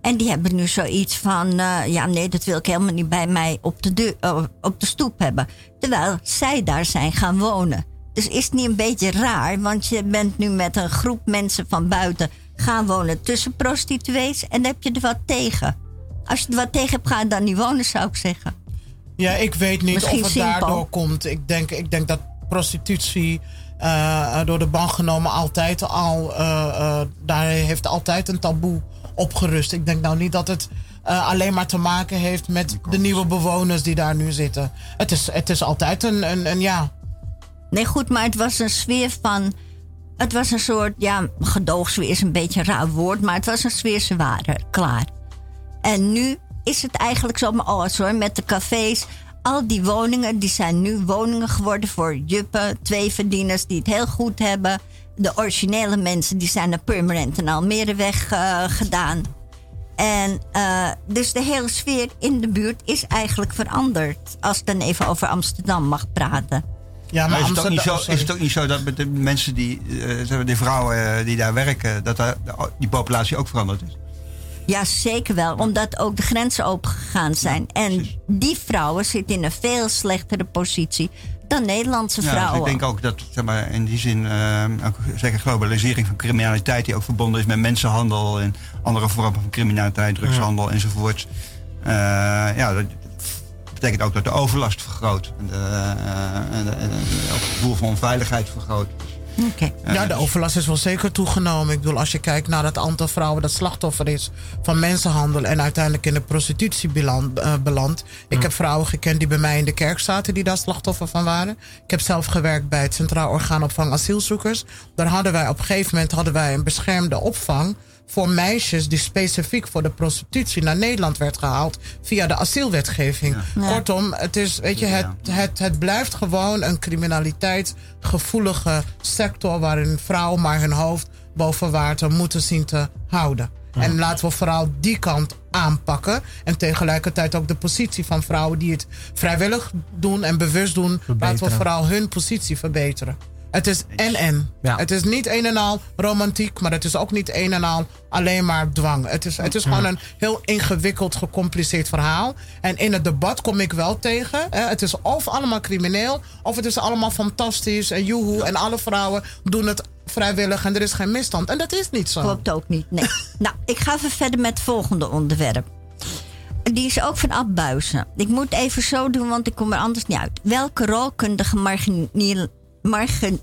En die hebben nu zoiets van, eh, ja nee, dat wil ik helemaal niet bij mij op de, deur, eh, op de stoep hebben. Terwijl zij daar zijn gaan wonen. Dus is het niet een beetje raar, want je bent nu met een groep mensen van buiten gaan wonen tussen prostituees en heb je er wat tegen. Als je er wat tegen hebt, ga dan niet wonen, zou ik zeggen. Ja, ik weet niet Misschien of het simpel. daardoor komt. Ik denk, ik denk dat prostitutie eh, door de bank genomen altijd al... eh, eh, daar heeft altijd een taboe op gerust. Ik denk nou niet dat het eh, alleen maar te maken heeft met de nieuwe bewoners die daar nu zitten. Het is, het is altijd een, een, een ja... Nee, goed, maar het was een sfeer van. Het was een soort, ja, gedoogsfeer is een beetje een raar woord, maar het was een sfeer, ze waren klaar. En nu is het eigenlijk zo, maar oh, sorry, met de cafés. Al die woningen, die zijn nu woningen geworden voor juppen, tweeverdieners die het heel goed hebben. De originele mensen, die zijn naar Permanent en Almere weg eh, gedaan. En eh, dus de hele sfeer in de buurt is eigenlijk veranderd. Als ik dan even over Amsterdam mag praten. Ja Maar is het, ook niet zo, Amsterdam- sorry. is het ook niet zo dat met de mensen die, eh, zeg maar, de vrouwen eh, die daar werken, dat daar, die populatie ook veranderd is? Ja, zeker wel. Omdat ook de grenzen open gegaan zijn. En die vrouwen zitten in een veel slechtere positie dan Nederlandse Ja, dus vrouwen. ik denk ook dat zeg maar, in die zin, eh, ook zeker globalisering van criminaliteit, die ook verbonden is met mensenhandel en andere vormen van criminaliteit, drugshandel enzovoort. Eh, ja, dat betekent ook dat de overlast vergroot. En, de, eh, en, de- en de- ook het gevoel van onveiligheid vergroot. Oké. Ja, de overlast is wel zeker toegenomen. Ik bedoel, als je kijkt naar het aantal vrouwen dat slachtoffer is van mensenhandel en uiteindelijk in de prostitutie beland. eh, belandt. Ik heb vrouwen gekend die bij mij in de kerk zaten die daar slachtoffer van waren. Ik heb zelf gewerkt bij het Centraal Orgaan Opvang Asielzoekers. Daar hadden wij op een gegeven moment hadden wij een beschermde opvang voor meisjes die specifiek voor de prostitutie naar Nederland werd gehaald via de asielwetgeving. Kortom, het is, weet je, het, het, het blijft gewoon een criminaliteitsgevoelige sector waarin vrouwen maar hun hoofd boven water moeten zien te houden. En laten we vooral die kant aanpakken. En tegelijkertijd ook de positie van vrouwen die het vrijwillig doen en bewust doen. Laten we vooral hun positie verbeteren. Het is en-en. Ja. Het is niet een en al romantiek, maar het is ook niet een en al alleen maar dwang. Het is, het is gewoon een heel ingewikkeld, gecompliceerd verhaal. En in het debat kom ik wel tegen. Hè, het is of allemaal crimineel, of het is allemaal fantastisch en joehoe. En alle vrouwen doen het vrijwillig en er is geen misstand. En dat is niet zo. Klopt ook niet. Nee. nou, ik ga even verder met het volgende onderwerp. Die is ook van Abbuizen. Ik moet even zo doen, want ik kom er anders niet uit. Welke rol kunnen de gemargineel- margin-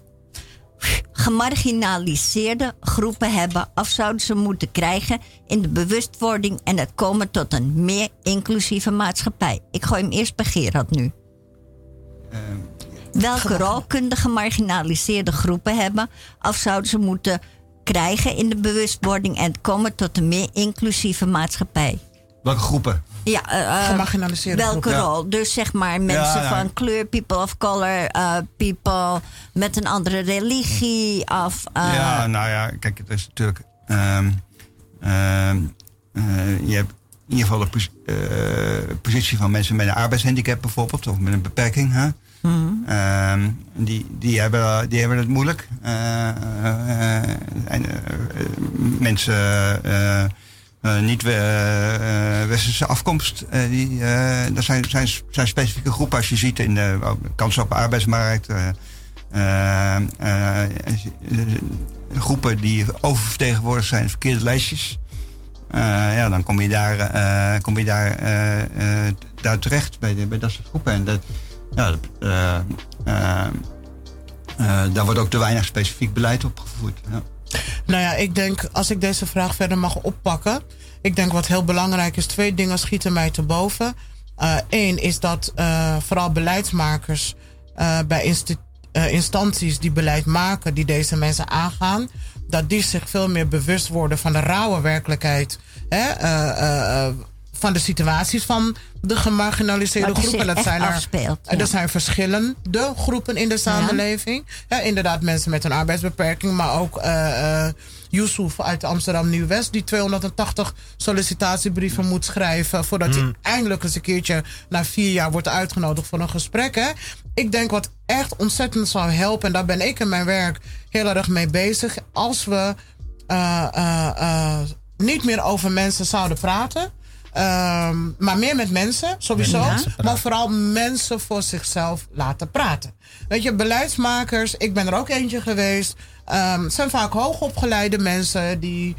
gemarginaliseerde groepen hebben of zouden ze moeten krijgen in de bewustwording en het komen tot een meer inclusieve maatschappij? Ik gooi hem eerst bij Gerard nu. Welke rol kunnen de gemarginaliseerde groepen hebben of zouden ze moeten krijgen in de bewustwording en het komen tot een meer inclusieve maatschappij? Welke groepen? Ja, eh, eh, Gemarginaliseerde welke groepen. rol? Dus zeg maar mensen ja. van kleur, people of color, eh, people met een andere religie of... eh, ja, nou ja, kijk, het is natuurlijk. ehm, ehm, eh, je hebt in ieder geval de pos- eh, positie van mensen met een arbeidshandicap bijvoorbeeld, of met een beperking. Hè? Ehm, die, die, hebben, die hebben het moeilijk. Eh, eh, en, eh, eh, mensen. Eh, eh, niet eh, eh, afkomst. die, er zijn, zijn, zijn specifieke groepen als je ziet in de kansen op de arbeidsmarkt. groepen die oververtegenwoordigd zijn in verkeerde lijstjes. Ja, dan kom je daar, kom je daar, daar terecht bij, de, bij dat soort groepen. En dat, ja, dat, daar wordt ook te weinig specifiek beleid op gevoerd. Ja. Nou ja, ik denk, als ik deze vraag verder mag oppakken. Ik denk wat heel belangrijk is, twee dingen schieten mij te boven. Eén is dat eh, vooral beleidsmakers eh, bij eh, instanties die beleid maken, die deze mensen aangaan, dat die zich veel meer bewust worden van de rauwe werkelijkheid. Hè? Van de situaties van de gemarginaliseerde er groepen. Dat zijn er, afspeelt, en ja. er zijn verschillende groepen in de samenleving. Ja, inderdaad, mensen met een arbeidsbeperking, maar ook eh eh Yusuf uit Amsterdam Nieuw-West, die 280 sollicitatiebrieven moet schrijven voordat hij eindelijk eens een keertje na vier jaar wordt uitgenodigd voor een gesprek. Hè. Ik denk wat echt ontzettend zou helpen, en daar ben ik in mijn werk heel erg mee bezig, als we eh, eh, eh, niet meer over mensen zouden praten. Ehm, maar meer met mensen, sowieso. Maar vooral mensen voor zichzelf laten praten. Weet je, beleidsmakers, ik ben er ook eentje geweest. ehm, zijn vaak hoogopgeleide mensen die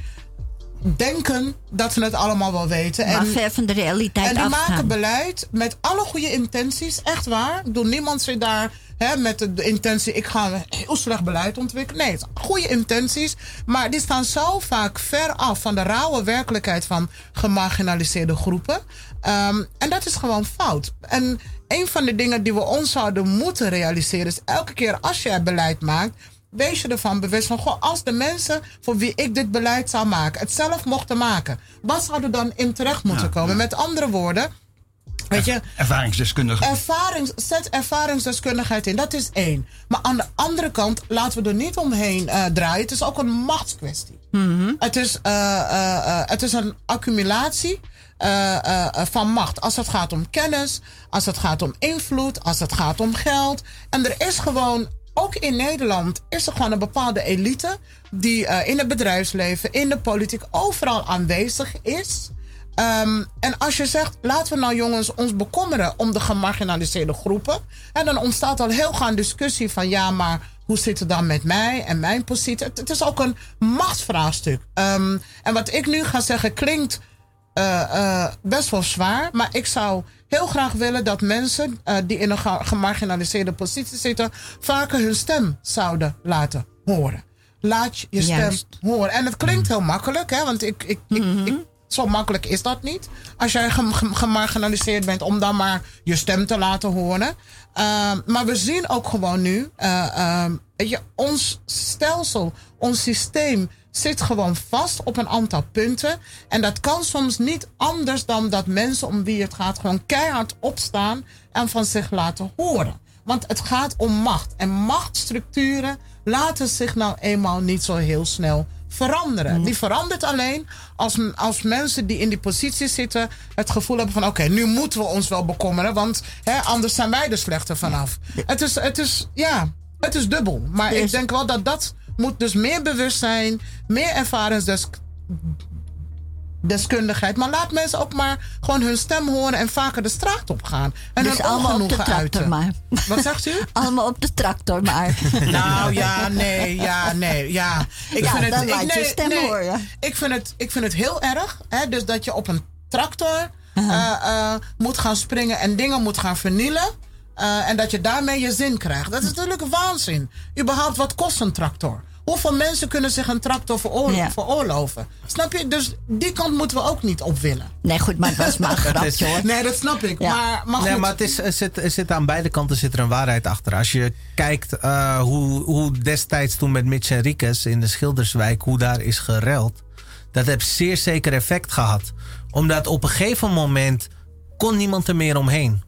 denken dat ze het allemaal wel weten. maar en, ver van de realiteit en die maken beleid met alle goede intenties, echt waar. Bedoel, niemand zit daar hè, met de, de intentie, ik ga een heel slecht beleid ontwikkelen. Nee, het goede intenties. Maar die staan zo vaak ver af van de rauwe werkelijkheid van gemarginaliseerde groepen. Ehm, en dat is gewoon fout. En een van de dingen die we ons zouden moeten realiseren is elke keer als je beleid maakt. Wees je ervan bewust van, goh, als de mensen voor wie ik dit beleid zou maken, het zelf mochten maken, wat zou er dan in terecht moeten komen? Met andere woorden, weet je, Ervaringsdeskundigen. ervarings, zet ervaringsdeskundigheid in. Dat is één. Maar aan de andere kant laten we er niet omheen eh, draaien. Het is ook een machtskwestie. het, is, eh, eh, het is een accumulatie van macht. Als het gaat om kennis, als het gaat om invloed, als het gaat om geld. En er is gewoon, ook in Nederland, is er gewoon een bepaalde elite die eh, in het bedrijfsleven, in de politiek, overal aanwezig is. Ehm, en als je zegt, laten we nou jongens ons bekommeren om de gemarginaliseerde groepen. En dan ontstaat al heel een discussie van ja, maar hoe zit het dan met mij en mijn positie? Het, het is ook een machtsvraagstuk. Ehm, en wat ik nu ga zeggen klinkt eh, eh, best wel zwaar. Maar ik zou heel graag willen dat mensen eh, die in een ge- gemarginaliseerde positie zitten, vaker hun stem zouden laten horen. Laat je stem Juist. horen. En het klinkt heel makkelijk, hè? Want ik, ik, ik, ik, zo makkelijk is dat niet. Als jij gem- gem- gemarginaliseerd bent, om dan maar je stem te laten horen. Ehm, maar we zien ook gewoon nu, eh, ehm, je, ons stelsel, ons systeem zit gewoon vast op een aantal punten. En dat kan soms niet anders dan dat mensen om wie het gaat gewoon keihard opstaan en van zich laten horen. Want het gaat om macht. En machtsstructuren laten zich nou eenmaal niet zo heel snel veranderen. Die verandert alleen als, als mensen die in die positie zitten het gevoel hebben van oké, nu moeten we ons wel bekommeren, want hè, anders zijn wij er slechter vanaf. Het is, het is, ja, het is dubbel. Maar ik denk wel dat dat moet dus meer bewustzijn, meer ervaringsdeskundigheid. Deskundigheid. Maar laat mensen ook maar gewoon hun stem horen en vaker de straat op gaan. En Dus hun allemaal op de tractor uiten. maar. Wat zegt u? Allemaal op de tractor maar. Nou ja, nee, ja, nee, ja. Ik Ja, vind het, ik, laat je nee, stem nee. horen. Ik vind het, ik vind het heel erg. Hè, dus dat je op een tractor eh, eh, moet gaan springen en dingen moet gaan vernielen. eh, en dat je daarmee je zin krijgt. Dat is natuurlijk waanzin. Überhaupt, wat kost een tractor? Hoeveel mensen kunnen zich een tractor veroor- Ja. veroorloven? Snap je? Dus die kant moeten we ook niet op willen. Nee, goed, maar het was maar een grapje hoor. Nee, dat snap ik. Ja. Maar, maar goed. Nee, maar het is, er, zit, er zit aan beide kanten zit er een waarheid achter. Als je kijkt eh, hoe, hoe destijds toen met Mitch Henriquez in de Schilderswijk, hoe daar is gereld. Dat heeft zeer zeker effect gehad. Omdat op een gegeven moment kon niemand er meer omheen.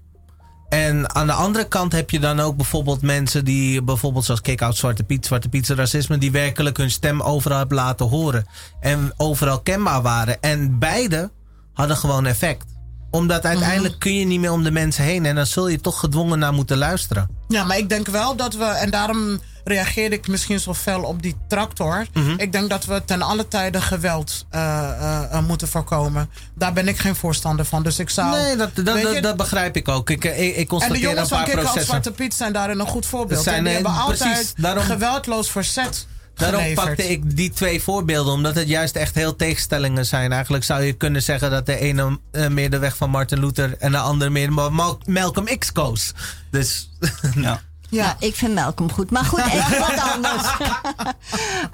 En aan de andere kant heb je dan ook bijvoorbeeld mensen die, bijvoorbeeld zoals Kick-Out Zwarte Piet, Zwarte Pietse racisme, die werkelijk hun stem overal hebben laten horen. En overal kenbaar waren. En beide hadden gewoon effect. Omdat uiteindelijk kun je niet meer om de mensen heen. En dan zul je toch gedwongen naar moeten luisteren. Ja, maar ik denk wel dat we, en daarom reageerde ik misschien zo fel op die tractor. Mhm. Ik denk dat we ten alle tijde geweld eh, eh, eh, moeten voorkomen. Daar ben ik geen voorstander van. Dus ik zou. nee, dat, dat, weet dat, je, dat begrijp ik ook. Ik, ik, ik en de constateer jongens van processen. Zwarte Piet zijn daarin een goed voorbeeld. Zijn, En die hebben precies, altijd daarom- geweldloos verzet Daarom geleverd. pakte ik die twee voorbeelden, omdat het juist echt heel tegenstellingen zijn. Eigenlijk zou je kunnen zeggen dat de ene meer de weg van Martin Luther en de andere meer Ma- Mal- Malcolm X koos. Dus Ja. Ja. Nou, ik vind Malcolm goed. Maar goed, even wat anders.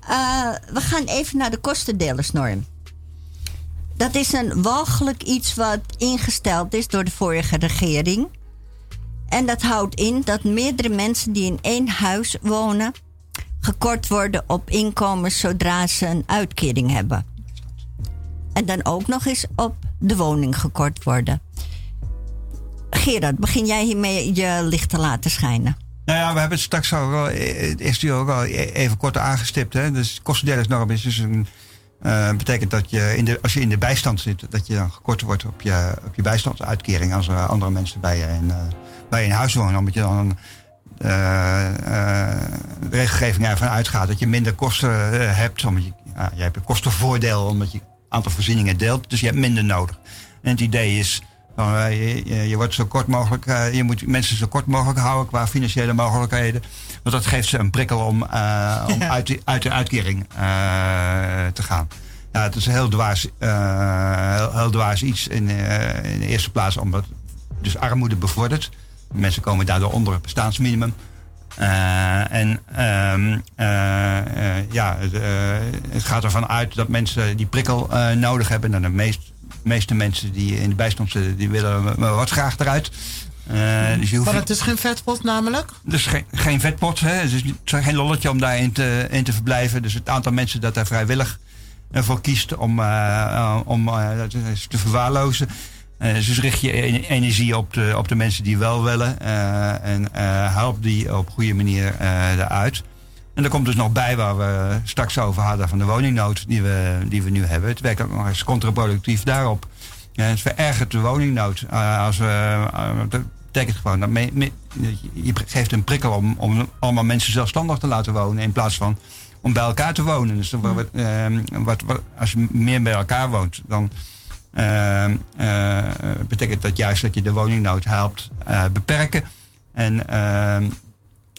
Eh, we gaan even naar de kostendelersnorm. Dat is een walgelijk iets wat ingesteld is door de vorige regering. En dat houdt in dat meerdere mensen die in één huis wonen... gekort worden op inkomens zodra ze een uitkering hebben. En dan ook nog eens op de woning gekort worden. Gerard, begin jij hiermee je licht te laten schijnen? Nou ja, we hebben het straks al, eh, uur ook al e- even kort aangestipt. Hè? Dus kostendelingsnorm is dus een, eh, betekent dat je in de, als je in de bijstand zit, dat je dan gekort wordt op je, op je bijstandsuitkering als er andere mensen bij je in, eh, bij in huis wonen. Omdat je dan eh, eh, de regelgeving ervan uitgaat dat je minder kosten eh, hebt. Omdat je, ja, je hebt een kostenvoordeel omdat je een aantal voorzieningen deelt. Dus je hebt minder nodig. En het idee is, nou, eh, je, je, wordt zo kort mogelijk, eh, je moet mensen zo kort mogelijk houden qua financiële mogelijkheden. Want dat geeft ze een prikkel om, eh, om uit, die- uit de uitkering te gaan. Ja, het is een heel dwaas, heel, heel dwaas iets in, in de eerste plaats, omdat dus armoede bevordert. Mensen komen daardoor onder het bestaansminimum. En ehm, eh, eh, ja, het, gaat ervan uit dat mensen die prikkel nodig hebben. En de meest, meeste mensen die in de bijstand zitten, die willen wat graag eruit. Eh, dus Maar het is geen vetpot namelijk. dus geen, geen vetpot, hè? Het is geen lolletje om daarin te, in te verblijven. Dus het aantal mensen dat daar vrijwillig eh, voor kiest om, eh, om te verwaarlozen. Eh, dus richt je en- energie op de, op de mensen die wel willen. en help die op goede manier eruit. En er komt dus nog bij waar we straks over hadden van de woningnood die we, die we nu hebben. Het werkt ook nog eens contraproductief daarop. Ja, het verergert de woningnood. Eh, als eh, dat betekent gewoon dat je geeft een prikkel om, om allemaal mensen zelfstandig te laten wonen in plaats van om bij elkaar te wonen. Dus dan wordt, eh, wat, als je meer bij elkaar woont, dan ehm, eh, betekent dat juist dat je de woningnood helpt beperken. En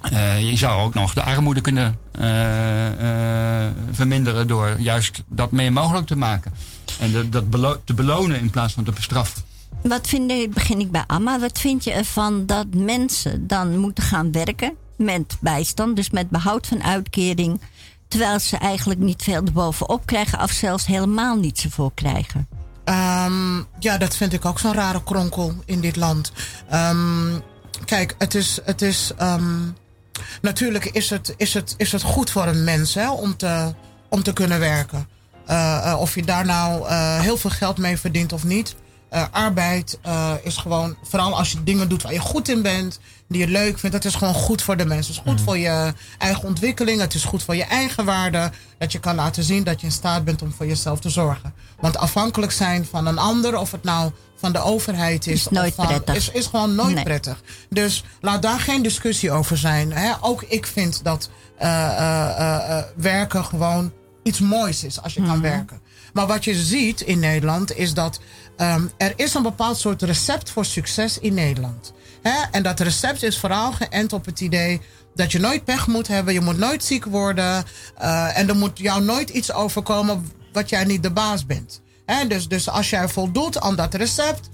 eh, je zou ook nog de armoede kunnen eh, eh, verminderen door juist dat meer mogelijk te maken. En de- dat belo- te belonen in plaats van te bestraffen. Wat vind je, begin ik bij Amma, wat vind je ervan dat mensen dan moeten gaan werken met bijstand, dus met behoud van uitkering, terwijl ze eigenlijk niet veel erbovenop krijgen of zelfs helemaal niet zoveel krijgen? Ehm, ja, dat vind ik ook zo'n rare kronkel in dit land. Ehm, kijk, het is. Het is ehm, natuurlijk is het, is, het, is het goed voor een mens hè, om, te, om te kunnen werken. Eh, eh, of je daar nou eh, heel veel geld mee verdient of niet. Eh, arbeid eh, is gewoon, vooral als je dingen doet waar je goed in bent, die je leuk vindt, dat is gewoon goed voor de mensen. Het is goed voor je eigen ontwikkeling, het is goed voor je eigen waarde. Dat je kan laten zien dat je in staat bent om voor jezelf te zorgen. Want afhankelijk zijn van een ander, of het nou van de overheid is, Is nooit of van, prettig. Is, is gewoon nooit Nee. prettig. Dus laat daar geen discussie over zijn. Hè? Ook ik vind dat eh, eh, eh, eh, werken gewoon iets moois is als je kan werken. Maar wat je ziet in Nederland is dat ehm, er is een bepaald soort recept voor succes in Nederland. En dat recept is vooral geënt op het idee dat je nooit pech moet hebben, je moet nooit ziek worden eh, en er moet jou nooit iets overkomen wat jij niet de baas bent. Dus, dus als jij voldoet aan dat recept,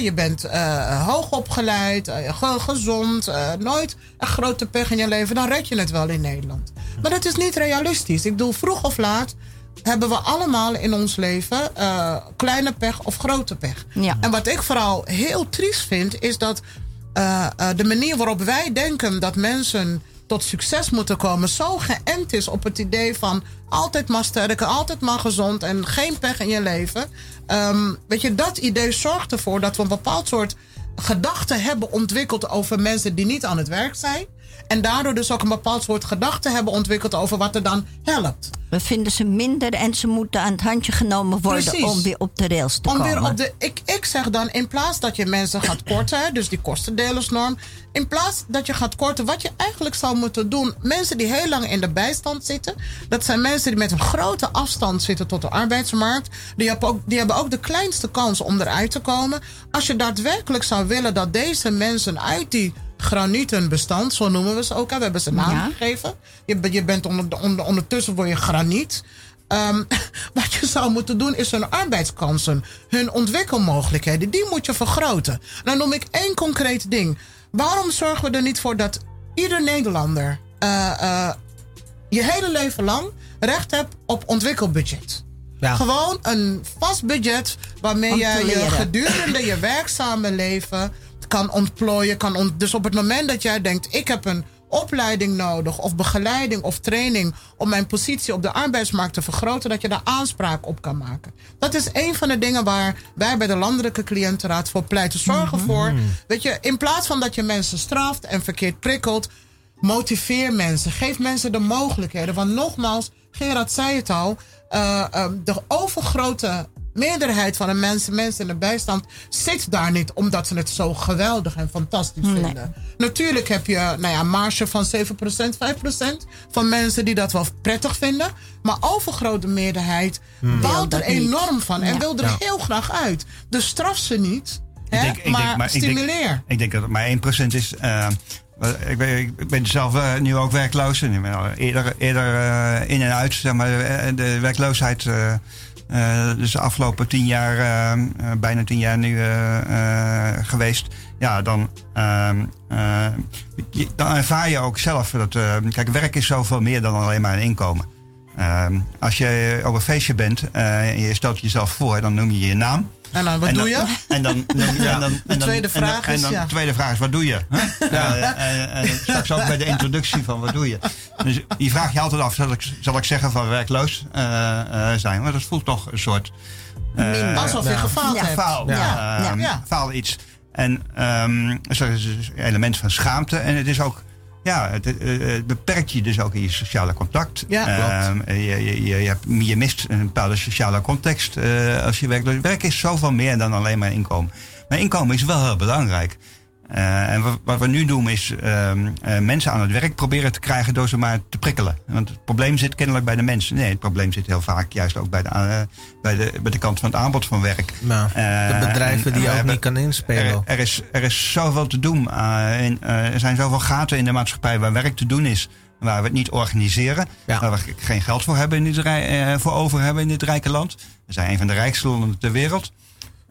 je bent eh hoog opgeleid, eh, ge- gezond, eh, nooit een grote pech in je leven, dan red je het wel in Nederland. Maar dat is niet realistisch. Ik bedoel, vroeg of laat hebben we allemaal in ons leven kleine pech of grote pech. Ja. En wat ik vooral heel triest vind, is dat de manier waarop wij denken dat mensen tot succes moeten komen, zo geënt is op het idee van altijd maar sterker, altijd maar gezond en geen pech in je leven. Ehm, weet je, dat idee zorgt ervoor dat we een bepaald soort gedachten hebben ontwikkeld over mensen die niet aan het werk zijn. En daardoor dus ook een bepaald soort gedachten hebben ontwikkeld over wat er dan helpt. We vinden ze minder en ze moeten aan het handje genomen worden Precies. om weer op de rails te Om komen. weer op de, ik, ik zeg dan, in plaats dat je mensen gaat korten, dus die kostendelersnorm. In plaats dat je gaat korten, wat je eigenlijk zou moeten doen. Mensen die heel lang in de bijstand zitten. Dat zijn mensen die met een grote afstand zitten tot de arbeidsmarkt. Die hebben ook, die hebben ook de kleinste kans om eruit te komen. Als je daadwerkelijk zou willen dat deze mensen uit die granietenbestand, zo noemen we ze ook, hè, we hebben ze naam Ja. gegeven. Je, bent- je bent onder, onder, ondertussen word je graniet. Ehm, wat je zou moeten doen is hun arbeidskansen, hun ontwikkelmogelijkheden, die moet je vergroten. Dan noem ik één concreet ding. Waarom zorgen we er niet voor dat ieder Nederlander eh, eh, je hele leven lang recht hebt op ontwikkelbudget? Ja. Gewoon een vast budget waarmee je je gedurende je werkzame leven kan ontplooien. Kan ont dus op het moment dat jij denkt, ik heb een opleiding nodig of begeleiding of training om mijn positie op de arbeidsmarkt te vergroten, dat je daar aanspraak op kan maken. Dat is een van de dingen waar wij bij de Landelijke Cliëntenraad voor pleiten. Zorg ervoor, weet je, in plaats van dat je mensen straft en verkeerd prikkelt, motiveer mensen. Geef mensen de mogelijkheden. Want nogmaals, Gerard zei het al. eh, eh, de overgrote meerderheid van de mensen, mensen in de bijstand, zit daar niet omdat ze het zo geweldig en fantastisch Nee. vinden. Natuurlijk heb je nou ja, een marge van 7%, 5% van mensen die dat wel prettig vinden. Maar overgrote meerderheid baalt dat er niet. enorm van en Ja. wil er Ja. heel graag uit. Dus straf ze niet, hè, denk- ik denk- maar, maar ik denk- stimuleer. Ik denk dat het maar 1% is. eh, ik, ben, ik ben zelf eh, nu ook werkloos. En ik ben al eerder, eerder eh, in en uit. Zeg maar, de werkloosheid. Eh, dus de afgelopen tien jaar, eh, eh, bijna tien jaar nu eh, geweest. Ja, dan, ehm, eh, dan ervaar je ook zelf dat. eh, kijk, werk is zoveel meer dan alleen maar een inkomen. Ehm, als je op een feestje bent en je stelt jezelf voor, dan noem je je naam. En dan, wat En doe dan- je? En dan, dan, en dan, en dan- tweede en dan- vraag en is, dan, ja. De tweede vraag is, wat doe je? Huh? Ja, en, en straks ook bij de introductie van, wat doe je? Dus die vraag je altijd af, zal ik, zal ik zeggen van werkloos eh, eh, zijn? Maar dat voelt toch een soort... eh, Alsof je gefaald Ja. hebt. faal. Ja. Ja. Ja. Ja. faal iets. En um, dus er is dus een element van schaamte. En het is ook... Ja, het, eh, het beperkt je dus ook in je sociale contact. Ja, Ehm, je, je, je, je, hebt- je mist een bepaalde sociale context eh, als je werkt. Werk is zoveel meer dan alleen maar inkomen. Maar inkomen is wel heel belangrijk. Eh, en wat, wat we nu doen is ehm, eh, mensen aan het werk proberen te krijgen door ze maar te prikkelen. Want het probleem zit kennelijk bij de mensen. Nee, het probleem zit heel vaak juist ook bij de, eh, bij de, bij de kant van het aanbod van werk. Nou, de bedrijven en- die en ook hebben- niet kan inspelen. Er, er, is, er is zoveel te doen. er zijn zoveel gaten in de maatschappij waar werk te doen is. Waar we het niet organiseren. Ja. Waar we geen geld voor, hebben in dit, voor over hebben in dit rijke land. We zijn een van de rijkste landen ter wereld.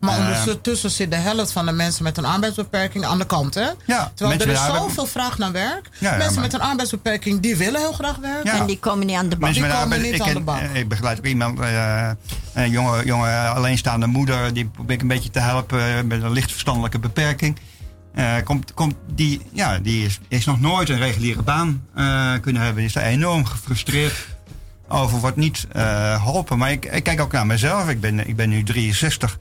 Maar Eh, ondertussen zit de helft van de mensen met een arbeidsbeperking aan de kant, hè? Ja, Terwijl er is zoveel vraag naar werk. Ja, ja, mensen maar- met een arbeidsbeperking, die willen heel graag werken. Ja. En die komen niet aan de bak. Mensen die met komen arbeid- niet ik, aan de bak. eh, ik begeleid ook iemand, eh, een jonge, jonge alleenstaande moeder, die probeer ik een beetje te helpen met een licht verstandelijke beperking. Eh, komt, komt die, ja, die is, is nog nooit een reguliere baan eh, kunnen hebben. Die is daar enorm gefrustreerd over, wordt niet eh, geholpen. Maar ik, ik kijk ook naar mezelf. Ik ben, ik ben nu 63.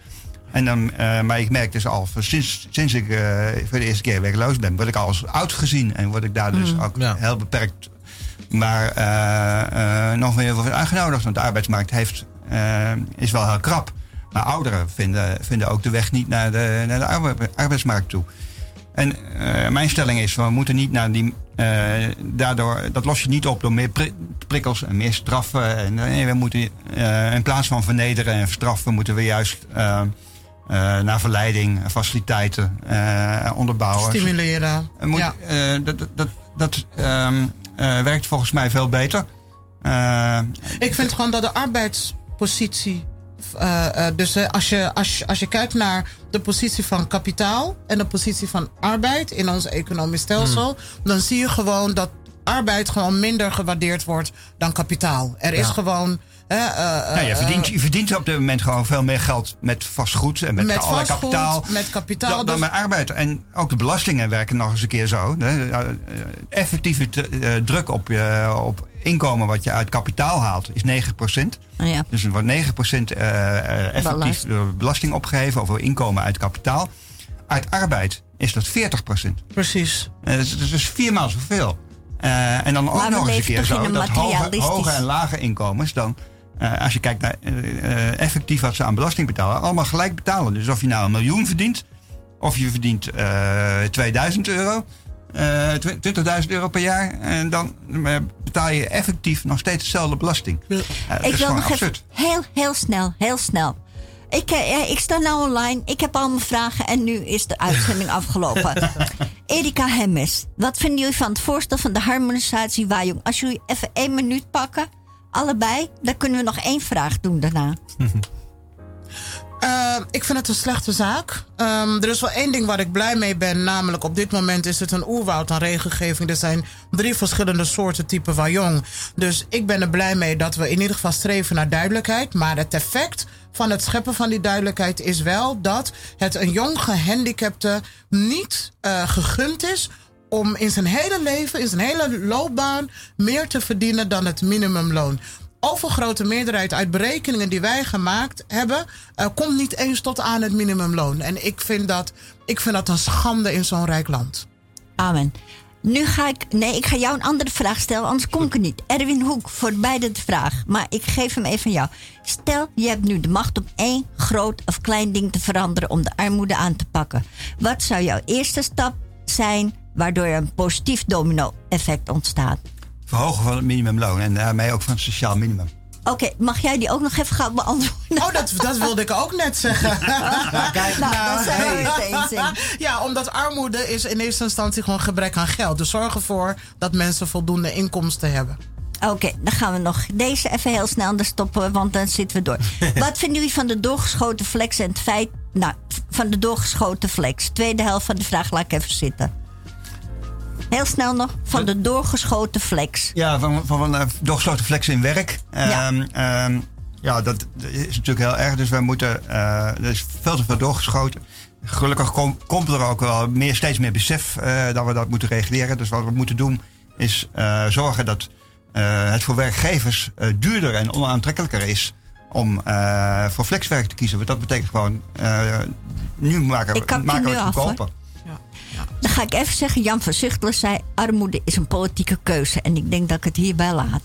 En dan, eh, maar ik merk dus al, sinds, sinds ik eh, voor de eerste keer werkloos ben, word ik al als oud gezien. En word ik daar dus ook Ja. heel beperkt maar eh, eh, nog weer wordt uitgenodigd. Want de arbeidsmarkt heeft, is wel heel krap. Maar ouderen vinden, vinden ook de weg niet naar de, naar de arbe- arbeidsmarkt toe. En eh, mijn stelling is, we moeten niet naar die. eh, daardoor, dat los je niet op door meer pri- prikkels en meer straffen. En, nee, we moeten eh, in plaats van vernederen en straffen, moeten we juist naar verleiding, faciliteiten eh, onderbouwen. Stimuleren. Er moet, ja. eh, dat dat, dat, ehm, eh, werkt volgens mij veel beter. Eh, Ik vind gewoon dat de arbeidspositie. eh, eh, dus eh, als, je, als, als je kijkt naar de positie van kapitaal en de positie van arbeid in ons economisch stelsel, dan zie je gewoon dat arbeid gewoon minder gewaardeerd wordt dan kapitaal. Er is gewoon. Eh, nou, je, eh, verdient, je verdient op dit moment gewoon veel meer geld met vastgoed en met, met vastgoed, kapitaal. met kapitaal. Dan, dan dus- met arbeid. En ook de belastingen werken nog eens een keer zo. Eh, effectieve te- eh, druk op, je, op inkomen wat je uit kapitaal haalt is 9%. Oh ja. Dus er wordt 9% eh, eh, effectief Belast. belasting opgegeven over inkomen uit kapitaal. Uit arbeid is dat 40%. precies. Eh, dat, is, dat is viermaal zoveel. Eh, en dan ook nog eens een keer zo dat hoge en lage inkomens dan, eh, als je kijkt naar eh, effectief wat ze aan belasting betalen, allemaal gelijk betalen. Dus of je nou een miljoen verdient, of je verdient eh 2000 euro, eh, tw- 20.000 euro per jaar, en dan betaal je effectief nog steeds dezelfde belasting. Ik wil nog even heel, heel snel, heel snel. Ik, ik sta nou online, ik heb al mijn vragen en nu is de uitzending afgelopen. Erika Hemmes, wat vinden jullie van het voorstel van de harmonisatie Wajong? Als jullie even één minuut pakken, allebei, dan kunnen we nog één vraag doen daarna. Eh, ik vind het een slechte zaak. Ehm, er is wel één ding waar ik blij mee ben. Namelijk op dit moment is het een oerwoud aan regelgeving. Er zijn drie verschillende soorten type wajong. Dus ik ben er blij mee dat we in ieder geval streven naar duidelijkheid. Maar het effect van het scheppen van die duidelijkheid is wel dat het een jong gehandicapte niet eh, gegund is om in zijn hele leven, in zijn hele loopbaan, meer te verdienen dan het minimumloon. Overgrote meerderheid uit berekeningen die wij gemaakt hebben, eh, komt niet eens tot aan het minimumloon. En ik vind dat, ik vind dat een schande in zo'n rijk land. Amen. Nu ga ik, nee, ik ga jou een andere vraag stellen, anders kom ik er niet. Erwin Hoek, voor beide de vraag. Maar ik geef hem even aan jou. Stel, je hebt nu de macht om één groot of klein ding te veranderen om de armoede aan te pakken. Wat zou jouw eerste stap zijn waardoor er een positief domino-effect ontstaat? Verhogen van het minimumloon en daarmee ook van het sociaal minimum. Oké, mag jij die ook nog even gaan beantwoorden? Oh, dat, dat wilde ik ook net zeggen. Kijk, nou, daar zijn we het eens in. Ja, omdat armoede is in eerste instantie gewoon gebrek aan geld. Dus zorg ervoor dat mensen voldoende inkomsten hebben. Oké, dan gaan we nog deze even heel snel stoppen, want dan zitten we door. Wat vinden jullie van de doorgeschoten flex en het feit... Nou, van de doorgeschoten flex. Tweede helft van de vraag laat ik even zitten. Heel snel nog, van de doorgeschoten flex. Ja, van, van, van eh, doorgesloten flexen in werk. Ja. Ehm, ehm, ja, dat is natuurlijk heel erg. Dus wij moeten, eh, er is veel te veel doorgeschoten. Gelukkig kom- komt er ook wel meer, steeds meer besef eh, dat we dat moeten reguleren. Dus wat we moeten doen is zorgen dat het voor werkgevers duurder en onaantrekkelijker is om voor flexwerk te kiezen. Want dat betekent gewoon, nu maken, we- maken we het goedkoper. Dan ga ik even zeggen, Jan van Zuchtelen zei... armoede is een politieke keuze. En ik denk dat ik het hierbij laat.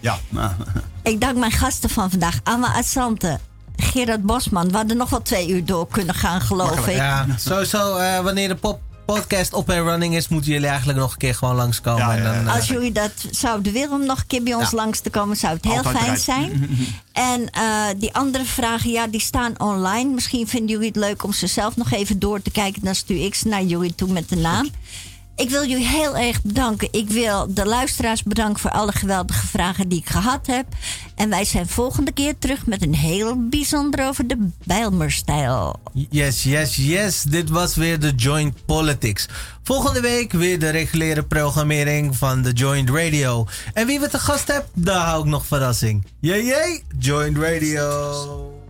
Ja, maar- Ik dank mijn gasten van vandaag. Anna Assante, Gerard Bosman. We hadden nog wel twee uur door kunnen gaan, geloof ik. Ja, sowieso, eh, wanneer de pop podcast op en running is, moeten jullie eigenlijk nog een keer gewoon langskomen. Ja, en ja, dan, eh, Als jullie dat zouden willen om nog een keer bij ons Ja. langs te komen, zou het heel Altijd fijn bereid. zijn. En eh, die andere vragen, ja, die staan online. Misschien vinden jullie het leuk om ze zelf nog even door te kijken. Dan stuur ik ze naar jullie toe met de naam. Ik wil jullie heel erg bedanken. Ik wil de luisteraars bedanken voor alle geweldige vragen die ik gehad heb. En wij zijn volgende keer terug met een heel bijzonder over de Bijlmerstijl. Yes, yes, yes. Dit was weer de Joint Politics. Volgende week weer de reguliere programmering van de Joint Radio. En wie we te gast hebt, daar hou ik nog verrassing. Jee, jee, Joint Radio.